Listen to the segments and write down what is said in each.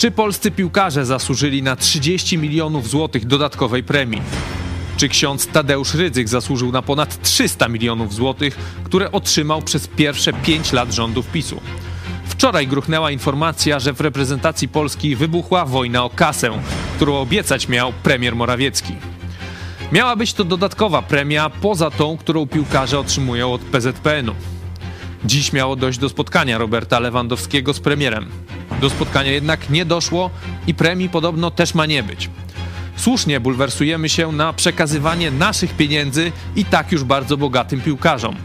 Czy polscy piłkarze zasłużyli na 30 milionów złotych dodatkowej premii? Czy ksiądz Tadeusz Rydzyk zasłużył na ponad 300 milionów złotych, które otrzymał przez pierwsze 5 lat rządów PiSu? Wczoraj gruchnęła informacja, że w reprezentacji Polski wybuchła wojna o kasę, którą obiecać miał premier Morawiecki. Miała być to dodatkowa premia poza tą, którą piłkarze otrzymują od PZPN-u. Dziś miało dojść do spotkania Roberta Lewandowskiego z premierem. Do spotkania jednak nie doszło i premii podobno też ma nie być. Słusznie bulwersujemy się na przekazywanie naszych pieniędzy i tak już bardzo bogatym piłkarzom.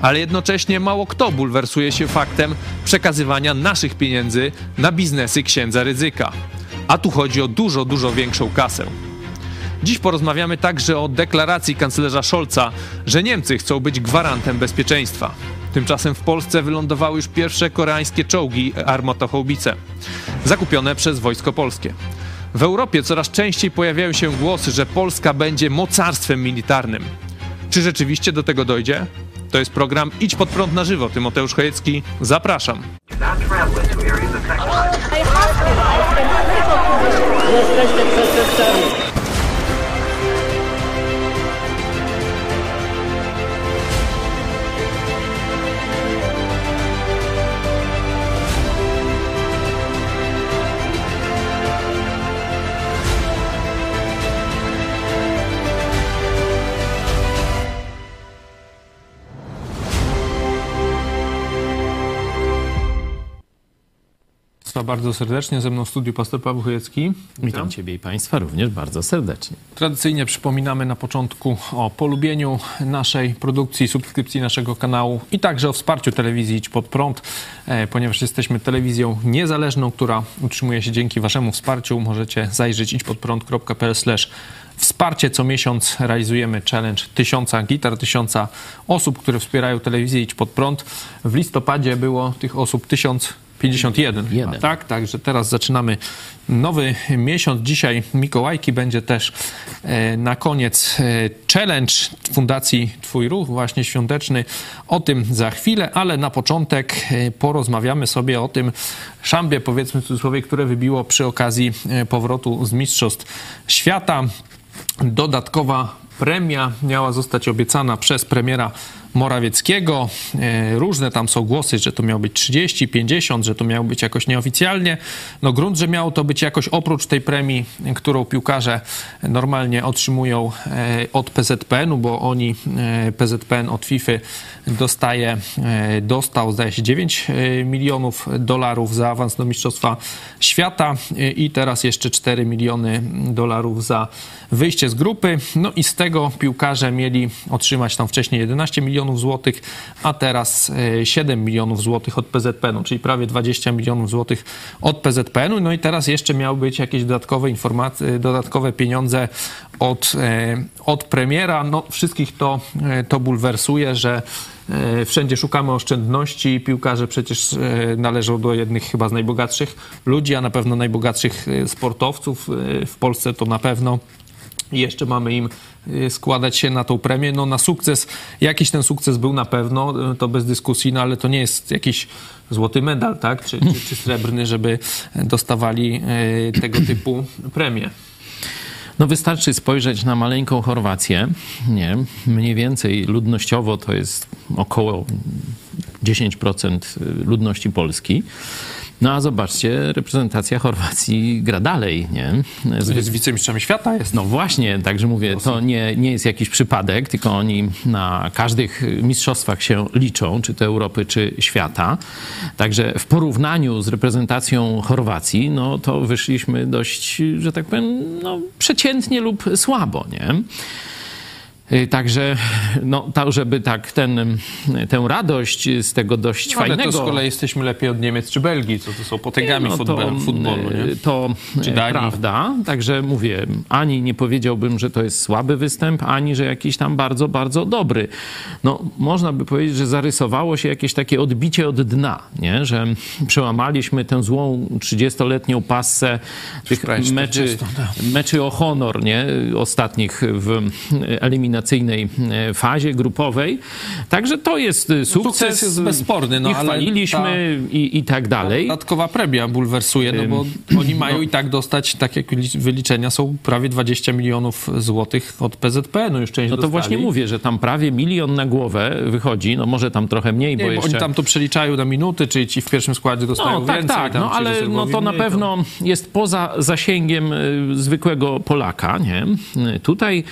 Ale jednocześnie mało kto bulwersuje się faktem przekazywania naszych pieniędzy na biznesy księdza ryzyka. A tu chodzi o dużo, dużo większą kasę. Dziś porozmawiamy także o deklaracji kanclerza Scholza, że Niemcy chcą być gwarantem bezpieczeństwa. Tymczasem w Polsce wylądowały już pierwsze koreańskie czołgi armatochaubice, zakupione przez Wojsko Polskie. W Europie coraz częściej pojawiają się głosy, że Polska będzie mocarstwem militarnym. Czy rzeczywiście do tego dojdzie? To jest program Idź pod prąd na żywo. Tymoteusz Chojecki, zapraszam. Jesteście przestępcami. Bardzo serdecznie. Ze mną w studiu pastor Paweł Chojecki. Witam. Ciebie i Państwa również bardzo serdecznie. Tradycyjnie przypominamy na początku o polubieniu naszej produkcji, subskrypcji naszego kanału i także o wsparciu telewizji Idź Pod Prąd, e, ponieważ jesteśmy telewizją niezależną, która utrzymuje się dzięki Waszemu wsparciu. Możecie zajrzeć idźpodprąd.pl Wsparcie co miesiąc realizujemy challenge tysiąca gitar, tysiąca osób, które wspierają telewizję Idź Pod Prąd. W listopadzie było tych osób tysiąc 51. Jeden. Tak, także teraz zaczynamy nowy miesiąc. Dzisiaj Mikołajki będzie też e, na koniec e, challenge Fundacji Twój Ruch, właśnie świąteczny. O tym za chwilę, ale na początek e, porozmawiamy sobie o tym szambie, powiedzmy w cudzysłowie, które wybiło przy okazji powrotu z Mistrzostw Świata. Dodatkowa premia miała zostać obiecana przez premiera Morawieckiego. E, różne tam są głosy, że to miało być 30, 50, że to miało być jakoś nieoficjalnie. No grunt, że miało to być jakoś oprócz tej premii, którą piłkarze normalnie otrzymują e, od PZPN-u, bo oni, e, PZPN od FIFA dostaje, dostał zdaje się 9 milionów dolarów za awans do Mistrzostwa Świata i teraz jeszcze 4 miliony dolarów za wyjście z grupy. No i z tego piłkarze mieli otrzymać tam wcześniej 11 milionów milionów złotych, a teraz 7 e, milionów złotych od PZPN-u, czyli prawie 20 milionów złotych od PZPN-u. No i teraz jeszcze miały być jakieś dodatkowe informacje, dodatkowe pieniądze od, e, od premiera. No, wszystkich to, e, to bulwersuje, że wszędzie szukamy oszczędności. Piłkarze przecież należą do jednych chyba z najbogatszych ludzi, a na pewno najbogatszych sportowców. W Polsce to na pewno. I jeszcze mamy im składać się na tą premię. No na sukces, jakiś ten sukces był na pewno, y, to bez dyskusji, no ale to nie jest jakiś złoty medal, tak? Czy, czy, czy srebrny, żeby dostawali y, tego typu premie. No wystarczy spojrzeć na maleńką Chorwację, nie? Mniej więcej ludnościowo to jest około 10% ludności Polski. No a zobaczcie, reprezentacja Chorwacji gra dalej, nie? Z, jest wicemistrzami świata jest. No właśnie, także mówię, to nie, nie jest jakiś przypadek, tylko oni na każdych mistrzostwach się liczą, czy to Europy, czy świata. Także w porównaniu z reprezentacją Chorwacji, no to wyszliśmy dość, że tak powiem, no, przeciętnie lub słabo, nie? Y, także, no, to, żeby tak ten, tę radość z tego dość no, fajnego... Ale to z kolei jesteśmy lepiej od Niemiec czy Belgii, co to są potęgami no, futbolu, to, futbolu, nie? To czy prawda. Także mówię, ani nie powiedziałbym, że to jest słaby występ, ani że jakiś tam bardzo, bardzo dobry. No, można by powiedzieć, że zarysowało się jakieś takie odbicie od dna, nie? Że przełamaliśmy tę złą 30-letnią passę tych meczy, tak. meczy o honor, nie? Ostatnich w eliminacji eliminacyjnej e, fazie grupowej. Także to jest e, sukces. sukces jest bezsporny, no, I chwaliliśmy i, i tak dalej. Dodatkowa premia bulwersuje, no bo oni mają i tak dostać, tak jak wyli- wyliczenia są, prawie 20 milionów złotych od PZP, no już część No to dostali. właśnie mówię, że tam prawie milion na głowę wychodzi, no może tam trochę mniej, Nie, bo bo jeszcze... oni tam to przeliczają na minuty, czy ci w pierwszym składzie dostają No tak, więcej. tak, no ale no to na pewno jest poza zasięgiem y, zwykłego Polaka, nie? Y, Tutaj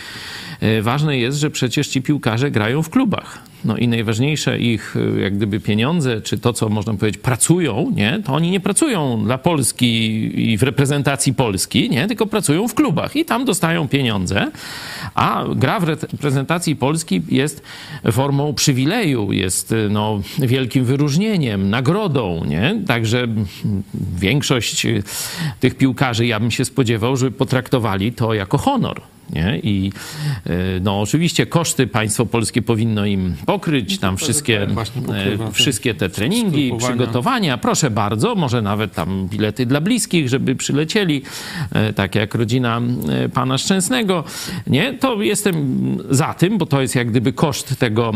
ważne jest, że przecież ci piłkarze grają w klubach. No i najważniejsze ich y, jak gdyby pieniądze, czy to, co można powiedzieć, pracują, nie? To oni nie pracują dla Polski i w reprezentacji Polski, nie? Tylko pracują w klubach i tam dostają pieniądze. A gra w reprezentacji Polski jest formą przywileju, jest y, no, wielkim wyróżnieniem, nagrodą, nie? Także większość tych piłkarzy, ja bym się spodziewał, żeby potraktowali to jako honor. Nie? I y, no, oczywiście koszty państwo polskie powinno im pokryć, tam wszystkie, pokrywa e, te wszystkie te treningi, przygotowania. Proszę bardzo, może nawet tam bilety dla bliskich, żeby przylecieli, e, tak jak rodzina e, pana Szczęsnego. Nie, to jestem za tym, bo to jest jak gdyby koszt tego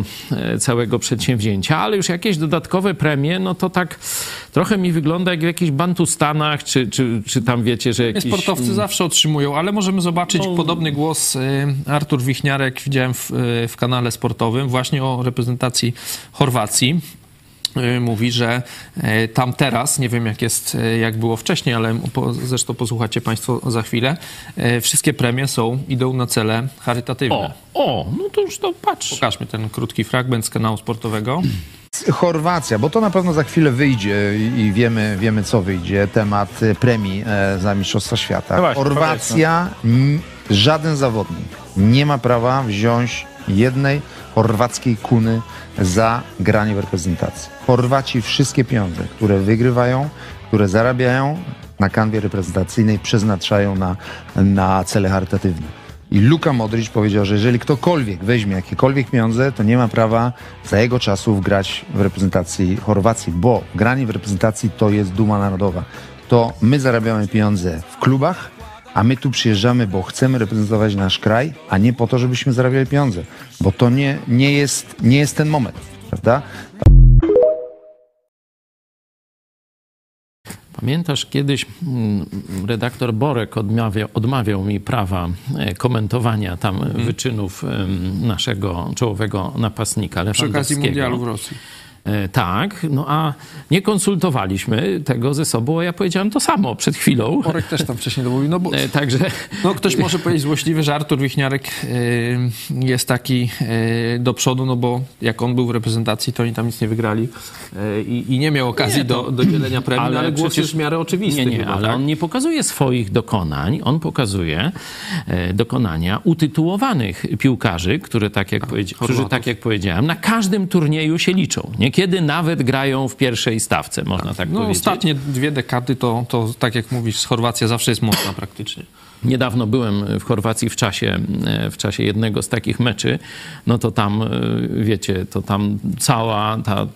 całego przedsięwzięcia, ale już jakieś dodatkowe premie, no to tak trochę mi wygląda jak w jakichś Bantustanach, czy, czy, czy tam wiecie, że jakiś... Sportowcy zawsze otrzymują, ale możemy zobaczyć No. podobny głos. y, Artur Wichniarek widziałem w, y, w kanale sportowym właśnie o reprezentacji Chorwacji. Y, Mówi, że tam teraz, nie wiem jak jest, jak było wcześniej, ale po, zresztą posłuchacie Państwo za chwilę, wszystkie premie są, idą na cele charytatywne. O, o, no to już to patrz. Pokażmy ten krótki fragment z kanału sportowego. Chorwacja, bo to na pewno za chwilę wyjdzie i wiemy, wiemy co wyjdzie, temat e, premii e, za Mistrzostwa Świata. No właśnie, Chorwacja, żaden zawodnik nie ma prawa wziąć jednej chorwackiej kuny za granie w reprezentacji. Chorwaci wszystkie pieniądze, które wygrywają, które zarabiają na kanwie reprezentacyjnej przeznaczają na, na cele charytatywne. I Luka Modric powiedział, że jeżeli ktokolwiek weźmie jakiekolwiek pieniądze, to nie ma prawa za jego czasów grać w reprezentacji Chorwacji, bo granie w reprezentacji to jest duma narodowa. To my zarabiamy pieniądze w klubach, a my tu przyjeżdżamy, bo chcemy reprezentować nasz kraj, a nie po to, żebyśmy zarabiali pieniądze, bo to nie, nie, jest, nie jest ten moment, prawda? Pamiętasz, kiedyś mm, redaktor Borek odmawiał, odmawiał mi prawa e, komentowania tam Mhm. wyczynów naszego czołowego napastnika Przy okazji Lewandowskiego. mundialu w Rosji. E, Tak, no a nie konsultowaliśmy tego ze sobą, a ja powiedziałem to samo przed chwilą. Borek też tam wcześniej to mówił, no bo E, Także No, ktoś może powiedzieć złośliwy, że Artur Wichniarek y, jest taki do przodu, no bo jak on był w reprezentacji, to oni tam nic nie wygrali i, i nie miał okazji Nie, to- do, do dzielenia premii, ale, ale głos przecież- jest w miarę oczywisty. Nie, nie, chyba, ale tak? on nie pokazuje swoich dokonań, on pokazuje e, dokonania utytułowanych piłkarzy, które tak jak powiedzi- którzy, Chorwatów. tak jak powiedziałem, na każdym turnieju się liczą. Niekiedy nawet grają w pierwszej stawce, można tak No, powiedzieć. ostatnie dwie dekady to, to, tak jak mówisz, Chorwacja zawsze jest mocna praktycznie. Niedawno byłem w Chorwacji w czasie, w czasie jednego z takich meczy, no to tam, e, wiecie, to tam cała ta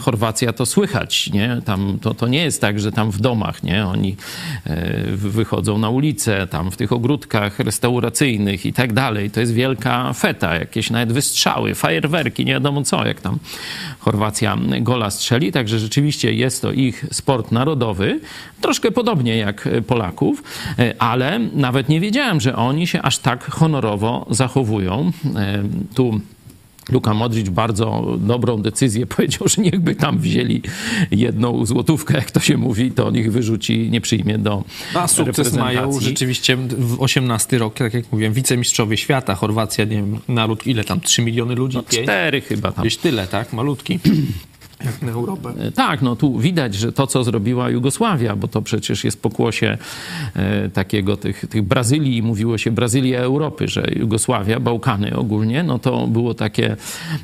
Chorwacja to słychać, nie? Tam, to, to nie jest tak, że tam w domach, nie? Oni e, wy- wychodzą na ulicę, tam w tych ogródkach restauracyjnych i tak dalej. To jest wielka feta, jakieś nawet wystrzały, fajerwerki, nie wiadomo co, jak tam Chorwacja gola strzeli. Także rzeczywiście jest to ich sport narodowy, troszkę podobnie jak Polaków, e, ale nawet nie wiedziałem, że oni się aż tak honorowo zachowują. E, Tu Luka Modric bardzo dobrą decyzję powiedział, że niechby tam wzięli jedną złotówkę, jak to się mówi, to on ich wyrzuci, nie przyjmie do No, A sukces mają rzeczywiście w 18 rok, tak jak mówiłem, wicemistrzowie świata, Chorwacja, nie wiem, naród, ile tam, 3 miliony ludzi? Pięć? Cztery chyba tam. Gdzieś tyle, tak? Malutki. Jak na Europę. Tak, no tu widać, że to, co zrobiła Jugosławia, bo to przecież jest pokłosie e, takiego tych, tych Brazylii, mówiło się Brazylia Europy, że Jugosławia, Bałkany ogólnie, no to było takie,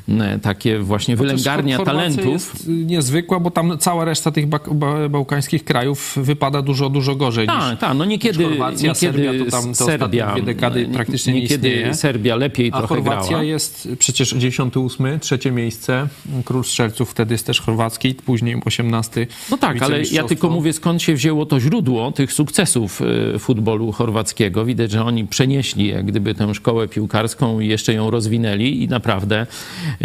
e, takie właśnie wylęgarnia talentów. jest niezwykła, bo tam cała reszta tych ba- ba- bałkańskich krajów wypada dużo, dużo gorzej niż... Tak, tak, no niekiedy, Chorwacja, niekiedy Serbia, to tam te Serbia, dwie dekady nie- praktycznie nie niekiedy istnieje. Serbia lepiej A trochę Chorwacja grała. jest przecież 98, trzecie miejsce. Król Strzelców wtedy jest też chorwacki, później 18 No tak, ale ja tylko mówię, skąd się wzięło to źródło tych sukcesów y, futbolu chorwackiego. Widać, że oni przenieśli jak gdyby tę szkołę piłkarską i jeszcze ją rozwinęli i naprawdę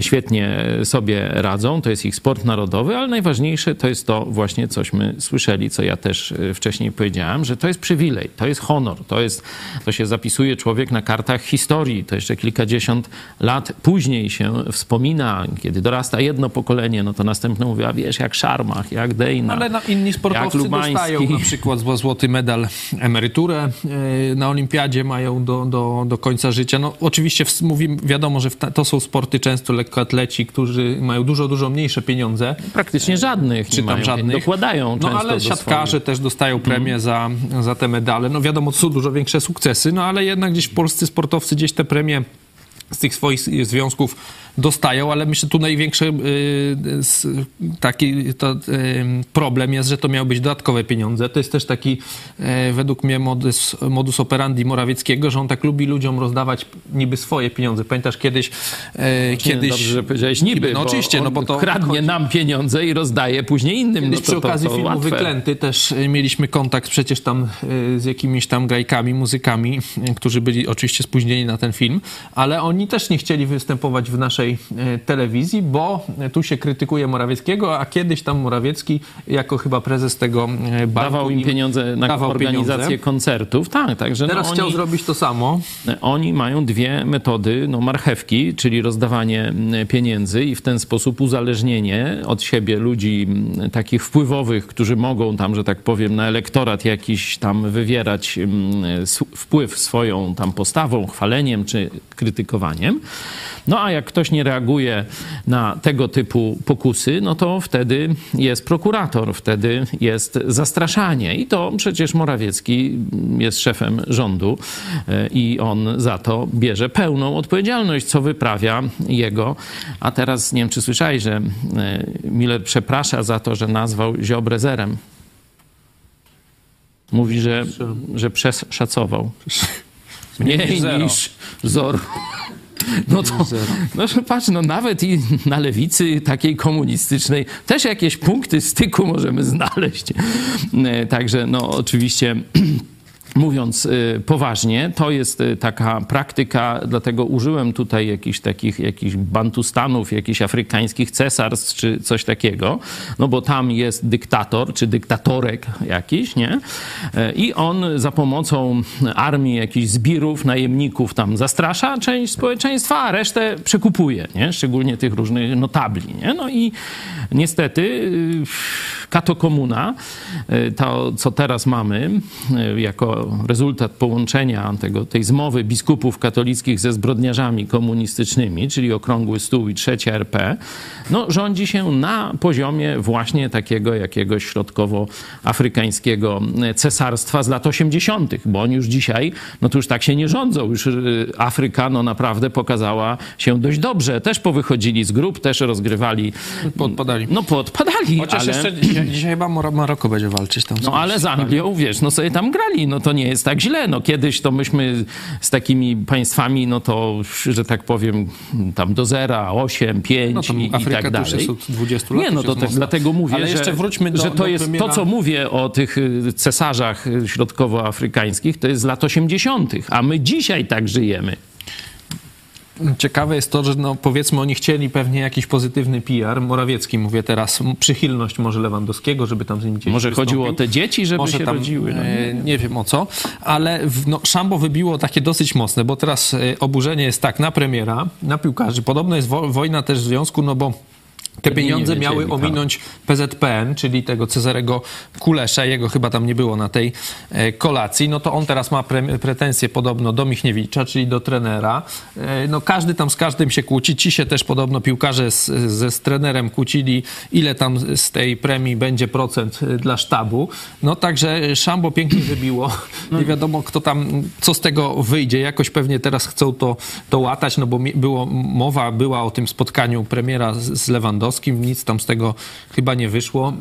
świetnie sobie radzą. To jest ich sport narodowy, ale najważniejsze to jest to właśnie, cośmy słyszeli, co ja też y, wcześniej powiedziałem, że to jest przywilej, to jest honor, to jest, to się zapisuje człowiek na kartach historii. To jeszcze kilkadziesiąt lat później się wspomina, kiedy dorasta jedno pokolenie, no to następne mówi, a wiesz, jak Szarmach, jak Dejna, Ale no, inni sportowcy dostają na przykład zł- złoty medal, emeryturę e, na olimpiadzie mają do, do, do końca życia. No oczywiście w, mówi, wiadomo, że to są sporty często lekkoatleci, którzy mają dużo, dużo mniejsze pieniądze. Praktycznie żadnych Czy tam żadnych. Dokładają No ale siatkarze też dostają premię za, za te medale. No wiadomo, to są dużo większe sukcesy, no ale jednak gdzieś polscy sportowcy gdzieś te premie z tych swoich związków dostają, ale myślę, tu największy y, taki to, y, problem jest, że to miały być dodatkowe pieniądze. To jest też taki e, według mnie modus, modus operandi Morawieckiego, że on tak lubi ludziom rozdawać niby swoje pieniądze. Pamiętasz kiedyś... E, Kiedyś, Dobrze, że powiedziałeś niby, No bo oczywiście, no bo to kradnie nam pieniądze i rozdaje później innym. Kiedyś no to, przy to, okazji to filmu łatwe. Wyklęty też y, mieliśmy kontakt przecież tam z jakimiś tam grajkami, muzykami, którzy byli oczywiście spóźnieni na ten film, ale oni też nie chcieli występować w naszej y, telewizji, bo tu się krytykuje Morawieckiego, a kiedyś tam Morawiecki jako chyba prezes tego y, banku Dawał im pieniądze na organizację pieniądze. koncertów. Tak, także Teraz no, chciał oni, zrobić to samo. oni mają dwie metody, no marchewki, czyli rozdawanie pieniędzy i w ten sposób uzależnienie od siebie ludzi takich wpływowych, którzy mogą tam, że tak powiem, na elektorat jakiś tam wywierać wpływ swoją tam postawą, chwaleniem czy krytykowaniem. No a jak ktoś nie reaguje na tego typu pokusy, no to wtedy jest prokurator, wtedy jest zastraszanie. I to przecież Morawiecki jest szefem rządu e, i on za to bierze pełną odpowiedzialność, co wyprawia jego. A teraz nie wiem, czy słyszałeś, że e, Miller przeprasza za to, że nazwał Ziobrę zerem. Mówi, że, że przeszacował. Mniej zero. niż zor. No to, no patrz, no nawet i na lewicy takiej komunistycznej też jakieś punkty styku możemy znaleźć. E, Także no oczywiście Mówiąc y, poważnie, to jest y, taka praktyka, dlatego użyłem tutaj jakichś takich jakichś bantustanów, jakichś afrykańskich cesarstw czy coś takiego, no bo tam jest dyktator czy dyktatorek jakiś, nie? E, I on za pomocą armii jakichś zbirów, najemników tam zastrasza część społeczeństwa, a resztę przekupuje, nie? Szczególnie tych różnych notabli, nie? No i niestety y, Kato Komuna, y, to co teraz mamy y, rezultat połączenia tego, tej zmowy biskupów katolickich ze zbrodniarzami komunistycznymi, czyli Okrągły Stół i Trzecia RP, no, rządzi się na poziomie właśnie takiego jakiegoś środkowoafrykańskiego cesarstwa z lat 80., bo oni już dzisiaj, no to już tak się nie rządzą. Już y, Afryka no naprawdę pokazała się dość dobrze. Też powychodzili z grup, też rozgrywali. Podpadali. No podpadali, Chociaż ale... jeszcze dzisiaj, dzisiaj chyba Maroko będzie walczyć tam. No ale z Anglią, wiesz, no sobie tam grali, no to nie jest tak źle. No kiedyś to myśmy z takimi państwami, no to, że tak powiem, tam do zera, 8, 5 No i, i tak dalej. od 20 lat, Nie, no to tak, mocno. dlatego mówię, Ale że, jeszcze wróćmy do- że to jest premiera. to, co mówię o tych y, cesarzach środkowoafrykańskich, to jest z lat 80., a my dzisiaj tak żyjemy. Ciekawe jest to, że no, powiedzmy oni chcieli pewnie jakiś pozytywny PR. Morawiecki, mówię teraz, przychylność może Lewandowskiego, żeby tam z nim gdzieś Może chodziło o wystąpił. te dzieci, żeby Może się tam, rodziły. No. e, nie wiem o co, ale w, no, Szambo wybiło takie dosyć mocne, bo teraz e, oburzenie jest tak na premiera, na piłkarzy. Podobno jest wo, wojna też w związku, no bo te pieniądze wiedzieli, miały tak. ominąć PZPN, czyli tego Cezarego Kulesza, jego chyba tam nie było na tej e, kolacji, no to on teraz ma pre, pretensje podobno do Michniewicza, czyli do trenera. E, No każdy tam z każdym się kłóci. Ci się też podobno piłkarze z, ze z trenerem kłócili, ile tam z tej premii będzie procent e, dla sztabu. No także Szambo pięknie wybiło. Nie wiadomo, kto tam, co z tego wyjdzie. Jakoś pewnie teraz chcą to, to łatać, no bo było, mowa była o tym spotkaniu premiera z, z Lewandowskim, Sadowskim. Nic tam z tego chyba nie wyszło.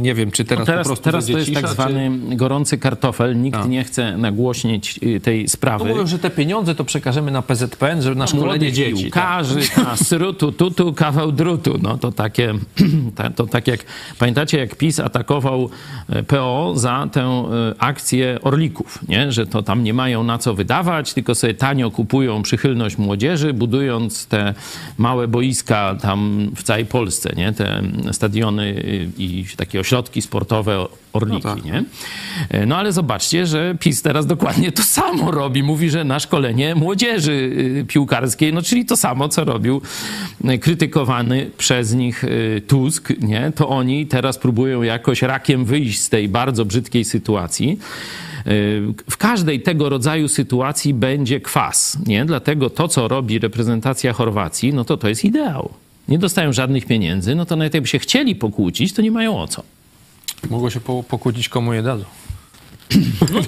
Nie wiem, czy teraz, Teraz, po prostu teraz to jest tak cisza, zwany gorący kartofel. Nikt A. nie chce nagłośnić y, tej Czy... sprawy. No mówią, że te pieniądze to przekażemy na PZPN, żeby na szkolenie dzieci. tak. piłkarzy, a srutu, tutu, kawał drutu. No to takie, ta- to tak jak, pamiętacie jak PiS atakował e, PO za tę e, akcję Orlików, nie? że to tam nie mają na co wydawać, tylko sobie tanio kupują przychylność młodzieży, budując te małe boiska tam w całej Polsce, nie? te stadiony i takie ośrodki sportowe Orliki, No tak. nie? No ale zobaczcie, że PiS teraz dokładnie to samo robi. Mówi, że na szkolenie młodzieży y, piłkarskiej, no czyli to samo, co robił y, krytykowany przez nich y, Tusk, nie? To oni teraz próbują jakoś rakiem wyjść z tej bardzo brzydkiej sytuacji. W każdej tego rodzaju sytuacji będzie kwas, nie? Dlatego to, co robi reprezentacja Chorwacji, no to to jest ideał. Nie dostają żadnych pieniędzy, no to nawet jakby się chcieli pokłócić, to nie mają o co. Mogło się po, pokłócić, komu je dadzą.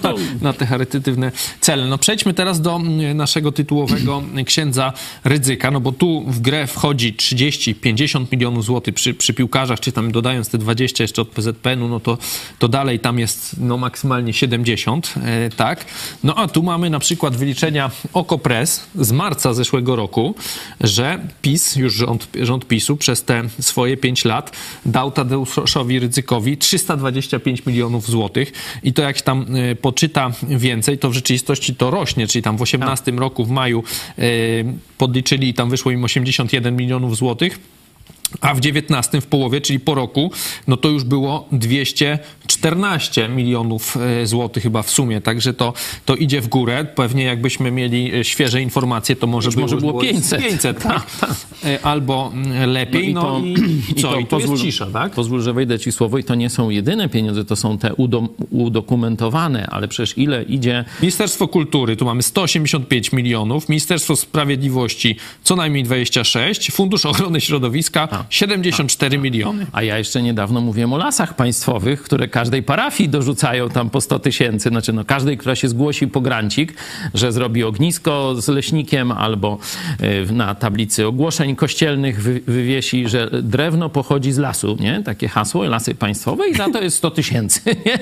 Na, na te charytatywne cele. No przejdźmy teraz do mm, naszego tytułowego księdza Rydzyka, no bo tu w grę wchodzi 30-50 milionów złotych przy, przy piłkarzach, czy tam dodając te 20 jeszcze od PZPN-u, no to, to dalej tam jest no maksymalnie 70, e, tak. No a tu mamy na przykład wyliczenia Okopres z marca zeszłego roku, że PiS, już rząd, rząd PiSu przez te swoje 5 lat dał Tadeuszowi Rydzykowi 325 milionów złotych i to jak tam y, poczyta więcej, to w rzeczywistości to rośnie, czyli tam w 18 roku w maju y, podliczyli i tam wyszło im 81 milionów złotych. A w 19 w połowie, czyli po roku, no to już było 214 milionów e, złotych chyba w sumie, także to, to idzie w górę. Pewnie jakbyśmy mieli e, świeże informacje, to może, było, może było 500. 500 tak? E, Albo mm, lepiej, no, i, i, co? I, to jest cisza, tak? Pozwól, że wejdę ci słowo i to nie są jedyne pieniądze, to są te udom, udokumentowane, ale przecież ile idzie... Ministerstwo Kultury, tu mamy 185 milionów, Ministerstwo Sprawiedliwości co najmniej 26, Fundusz Ochrony Środowiska 74 miliony. A ja jeszcze niedawno mówiłem o lasach państwowych, które każdej parafii dorzucają tam po 100 tysięcy. Znaczy, no każdej, która się zgłosi po grancik, że zrobi ognisko z leśnikiem albo y, na tablicy ogłoszeń kościelnych wy, wywiesi, że drewno pochodzi z lasu, nie? Takie hasło, lasy państwowe i za to jest 100 tysięcy, nie?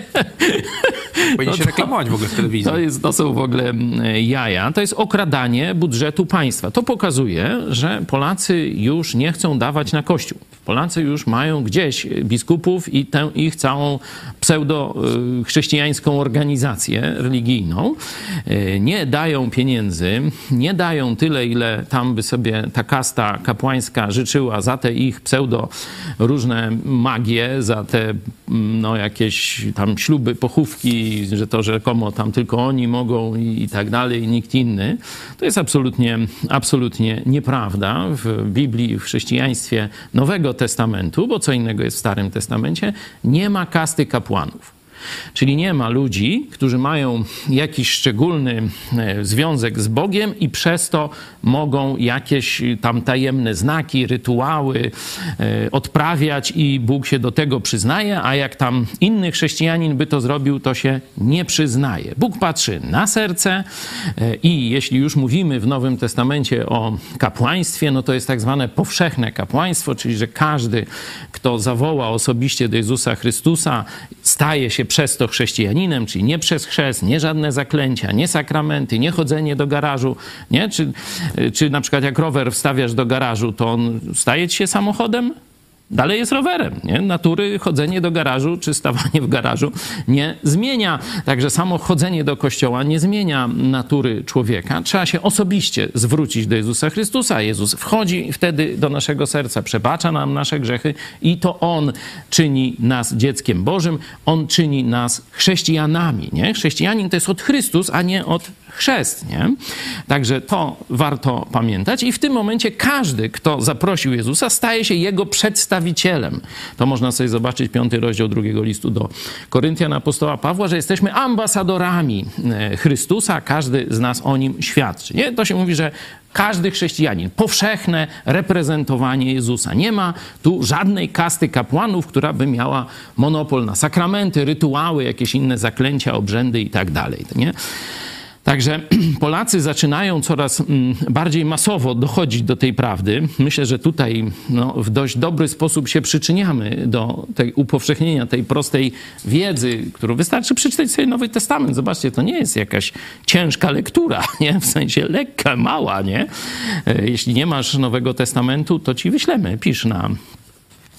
Powinien No się to- reklamować w ogóle w telewizji. To, jest, to są w ogóle mm, jaja. To jest okradanie budżetu państwa. To pokazuje, że Polacy już nie chcą dawać na Kościół. Polacy już mają gdzieś biskupów i tę ich całą pseudo-chrześcijańską organizację religijną. Y, Nie dają pieniędzy, nie dają tyle, ile tam by sobie ta kasta kapłańska życzyła za te ich pseudo różne magie, za te mm, no, jakieś tam śluby, pochówki, że to rzekomo tam tylko oni mogą i, i tak dalej, nikt inny. To jest absolutnie, absolutnie nieprawda. W Biblii, w chrześcijaństwie Nowego Testamentu, bo co innego jest w Starym Testamencie, nie ma kasty kapłanów. Czyli nie ma ludzi, którzy mają jakiś szczególny e, związek z Bogiem i przez to mogą jakieś tam tajemne znaki, rytuały e, odprawiać i Bóg się do tego przyznaje, a jak tam inny chrześcijanin by to zrobił, to się nie przyznaje. Bóg patrzy na serce e, i jeśli już mówimy w Nowym Testamencie o kapłaństwie, no to jest tak zwane powszechne kapłaństwo, czyli że każdy, kto zawoła osobiście do Jezusa Chrystusa, staje się przez to chrześcijaninem, czyli nie przez chrzest, nie żadne zaklęcia, nie sakramenty, nie chodzenie do garażu, nie? Czy, czy na przykład jak rower wstawiasz do garażu, to on staje ci się samochodem? Dalej jest rowerem, nie? Natury chodzenie do garażu czy stawanie w garażu nie zmienia. Także samo chodzenie do kościoła nie zmienia natury człowieka. Trzeba się osobiście zwrócić do Jezusa Chrystusa. Jezus wchodzi wtedy do naszego serca, przebacza nam nasze grzechy i to On czyni nas dzieckiem Bożym. On czyni nas chrześcijanami, nie? Chrześcijanin to jest od Chrystus, a nie od chrzest, nie? Także to warto pamiętać i w tym momencie każdy, kto zaprosił Jezusa, staje się Jego przedstawicielem. To można sobie zobaczyć piąty rozdział drugiego listu do Koryntian apostoła Pawła, że jesteśmy ambasadorami e, Chrystusa, każdy z nas o Nim świadczy, nie? To się mówi, że każdy chrześcijanin, powszechne reprezentowanie Jezusa. Nie ma tu żadnej kasty kapłanów, która by miała monopol na sakramenty, rytuały, jakieś inne zaklęcia, obrzędy i tak dalej, nie? Także Polacy zaczynają coraz mm, bardziej masowo dochodzić do tej prawdy. Myślę, że tutaj no, w dość dobry sposób się przyczyniamy do tej upowszechnienia tej prostej wiedzy, którą wystarczy przeczytać sobie Nowy Testament. Zobaczcie, to nie jest jakaś ciężka lektura, nie? w sensie lekka, mała. Nie? E, Jeśli nie masz Nowego Testamentu, to ci wyślemy. Pisz na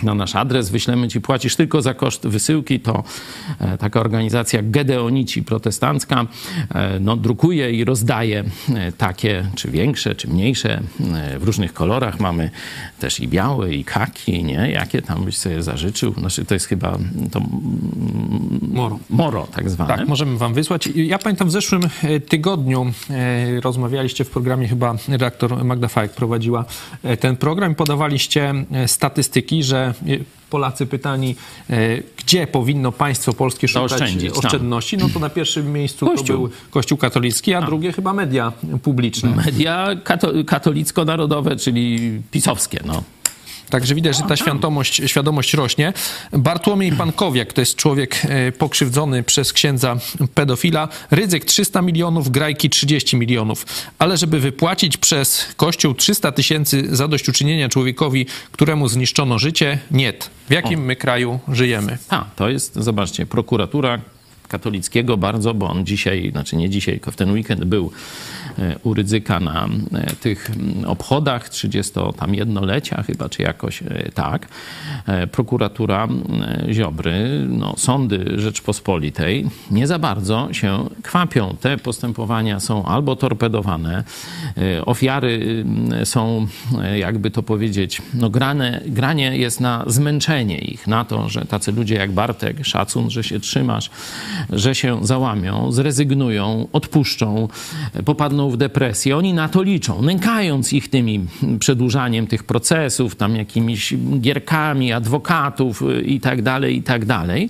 na nasz adres, wyślemy ci, płacisz tylko za koszt wysyłki, to e, taka organizacja Gedeonici protestancka e, no, drukuje i rozdaje e, takie, czy większe, czy mniejsze, w różnych kolorach. Mamy też i białe, i kaki, nie? Jakie tam byś sobie zażyczył? Znaczy, to jest chyba to Moro. moro tak zwane. Tak, możemy wam wysłać. Ja pamiętam w zeszłym tygodniu rozmawialiście w programie, chyba redaktor Magda Fajek prowadziła ten program i podawaliście statystyki, że e, Polacy pytani, e, gdzie powinno państwo polskie szukać oszczędności, no to na pierwszym miejscu Kościół. to był Kościół katolicki, a drugie chyba media publiczne. Media kato, katolicko-narodowe, czyli pisowskie, no. Także widać, że ta świadomość, świadomość rośnie. Bartłomiej Pankowiak to jest człowiek e, pokrzywdzony przez księdza pedofila. Ryzyk 300 milionów, grajki 30 milionów. Ale żeby wypłacić przez Kościół 300 tysięcy zadośćuczynienia człowiekowi, któremu zniszczono życie, nie. W jakim my kraju żyjemy? A, to jest, zobaczcie, prokuratura katolickiego bardzo, bo on dzisiaj, znaczy nie dzisiaj, tylko w ten weekend był e, u Rydzyka na e, tych mm, obchodach 30-jednolecia chyba, czy jakoś e, tak. Prokuratura e, Ziobry, no, sądy Rzeczpospolitej nie za bardzo się kwapią. Te postępowania są albo torpedowane, ofiary mm, są, jakby to powiedzieć, no grane, granie jest na zmęczenie ich, na to, że tacy ludzie jak Bartek, szacun, że się trzymasz, że się załamią, zrezygnują, odpuszczą, popadną w depresję. Oni na to liczą, nękając ich tymi przedłużaniem tych procesów, tam jakimiś gierkami, adwokatów y, i tak dalej, i tak dalej.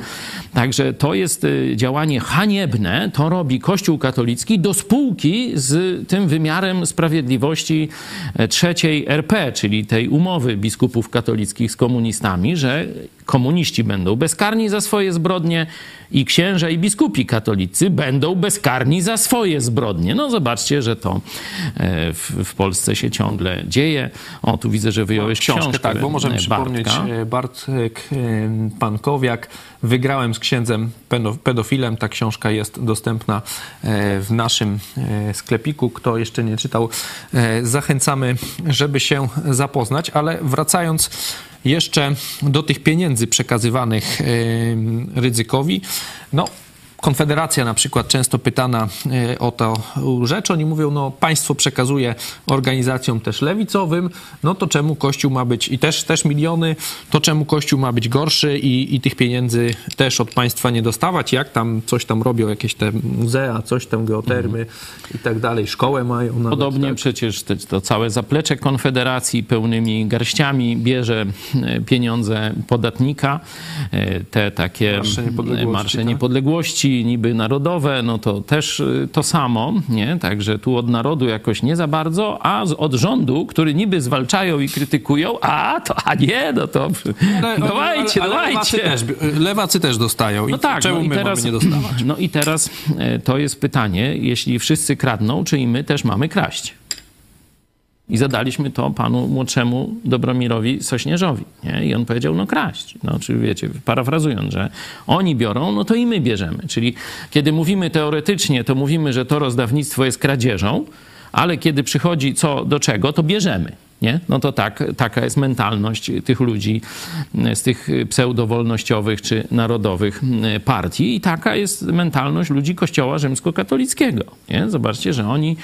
Także to jest y, działanie haniebne, to robi Kościół katolicki do spółki z tym wymiarem sprawiedliwości e, trzeciej RP, czyli tej umowy biskupów katolickich z komunistami, że komuniści będą bezkarni za swoje zbrodnie i księża i biskupi katolicy będą bezkarni za swoje zbrodnie. No zobaczcie, że to e, w, w Polsce się ciągle dzieje. O, tu widzę, że wyjąłeś książkę. książkę, tak, bo możemy e, przypomnieć Bartka. e, Bartek e, Pankowiak. Wygrałem z księdzem pedo- pedofilem. Ta książka jest dostępna w naszym sklepiku. Kto jeszcze nie czytał, zachęcamy, żeby się zapoznać. Ale wracając jeszcze do tych pieniędzy przekazywanych Rydzykowi, no Konfederacja na przykład często pytana e, o to rzecz, oni mówią, no państwo przekazuje organizacjom też lewicowym, no to czemu Kościół ma być, i też, też miliony, to czemu Kościół ma być gorszy i, i tych pieniędzy też od państwa nie dostawać, jak tam coś tam robią, jakieś te muzea, coś tam, geotermy i tak dalej, szkołę mają nawet, Podobnie tak? przecież te, to całe zaplecze Konfederacji pełnymi garściami bierze e, pieniądze podatnika. E, Te takie Marsze Niepodległości, marsze tak? Niby narodowe, no to też e, to samo, nie? Także tu od narodu jakoś nie za bardzo, a od rządu, który niby zwalczają i krytykują, a to, a nie, no to Ale- dawajcie, ale, ale Lewacy dawajcie. też, lewacy też dostają. I No tak, czemu no i my teraz, mamy nie dostawać? No i teraz e, to jest pytanie, jeśli wszyscy kradną, czy i my też mamy kraść? I zadaliśmy to panu młodszemu Dobromirowi Sośnierzowi. Nie? I on powiedział, no kraść. No, czy wiecie, parafrazując, że oni biorą, no to i my bierzemy. Czyli kiedy mówimy teoretycznie, to mówimy, że to rozdawnictwo jest kradzieżą, ale kiedy przychodzi co do czego, to bierzemy. Nie? No to tak, taka jest mentalność tych ludzi z tych pseudowolnościowych czy narodowych partii i taka jest mentalność ludzi Kościoła rzymskokatolickiego. Nie? Zobaczcie, że oni,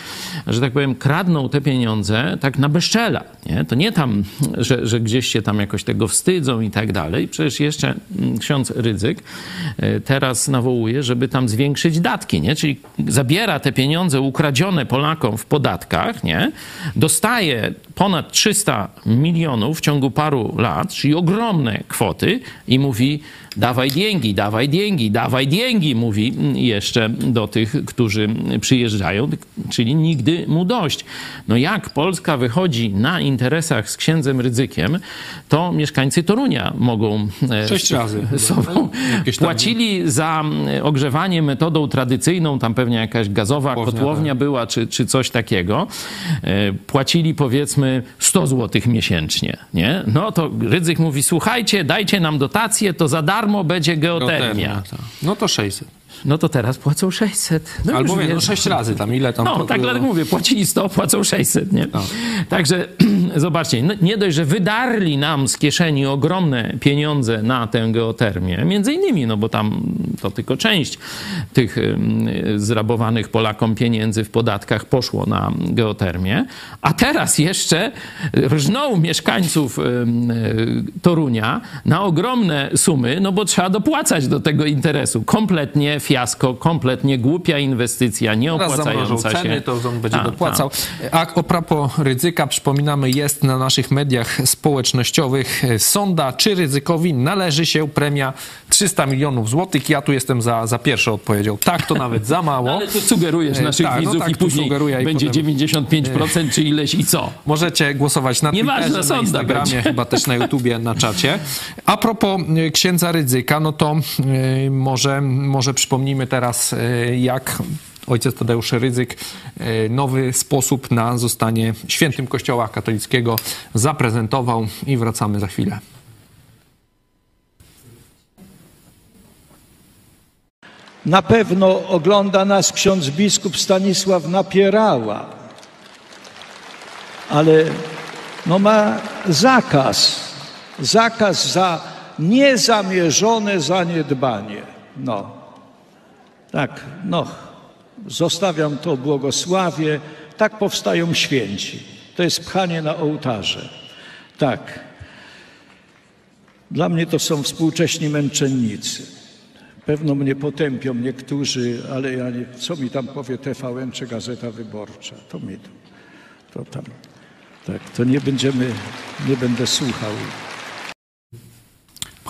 że tak powiem, kradną te pieniądze tak na bezczela. Nie? To nie tam, że, że gdzieś się tam jakoś tego wstydzą i tak dalej. Przecież jeszcze mm, ksiądz Rydzyk e, teraz nawołuje, żeby tam zwiększyć datki, nie? czyli zabiera te pieniądze ukradzione Polakom w podatkach, nie? dostaje ponad ponad 300 milionów w ciągu paru lat, czyli ogromne kwoty i mówi dawaj diengi, dawaj diengi, dawaj diengi, mówi jeszcze do tych, którzy przyjeżdżają, czyli nigdy mu dość. No jak Polska wychodzi na interesach z księdzem Rydzykiem, to mieszkańcy Torunia mogą e, Sześć razy sobą płacili za mm, ogrzewanie metodą tradycyjną, tam pewnie jakaś gazowa Kotłownia, kotłownia była, czy, czy coś takiego. E, Płacili powiedzmy 100 zł miesięcznie, nie? No to Rydzyk mówi, słuchajcie, dajcie nam dotację, to za darmo będzie geotermia. tak. No to 600. No to teraz płacą 600. No Albo wie, no wiesz. 6 razy tam, ile tam... No, to tak dlatego mówię, płacili 100, płacą 600, nie? No. Także zobaczcie, no, nie dość, że wydarli nam z kieszeni ogromne pieniądze na tę geotermię, między innymi, no bo tam to tylko część tych zrabowanych Polakom pieniędzy w podatkach poszło na geotermię, a teraz jeszcze rżną mieszkańców Torunia na ogromne sumy, no bo trzeba dopłacać do tego interesu. Kompletnie fiasko, kompletnie głupia inwestycja, nieopłacająca ceny, się. to on będzie Tak, dopłacał. A a propos ryzyka, przypominamy, jest na naszych mediach społecznościowych sonda, czy ryzykowi należy się premia 300 milionów złotych. Ja tu jestem za, za pierwszą odpowiedzią. Tak, to nawet za mało. Ale tu sugerujesz E, naszych tak, no widzów tak, i później sugeruję i będzie potem- 95% czy ileś i co? Możecie głosować na Nieważne, Twitterze, na sonda Instagramie, będzie. chyba też na YouTubie, na czacie. A propos y, księdza Rydzyka, no to y, może, może przypomnijmy teraz, y, jak ojciec Tadeusz Rydzyk y, nowy sposób na zostanie świętym Kościoła katolickiego zaprezentował i wracamy za chwilę. Na pewno ogląda nas ksiądz biskup Stanisław Napierała, ale no ma zakaz, zakaz za niezamierzone zaniedbanie. No, tak, no, zostawiam to błogosławie, tak powstają święci. To jest pchanie na ołtarze. Tak. Dla mnie to są współcześni męczennicy. Pewno mnie potępią niektórzy, ale ja nie, co mi tam powie TVN czy Gazeta Wyborcza, to mi to, to tam, tak, to nie będziemy, nie będę słuchał.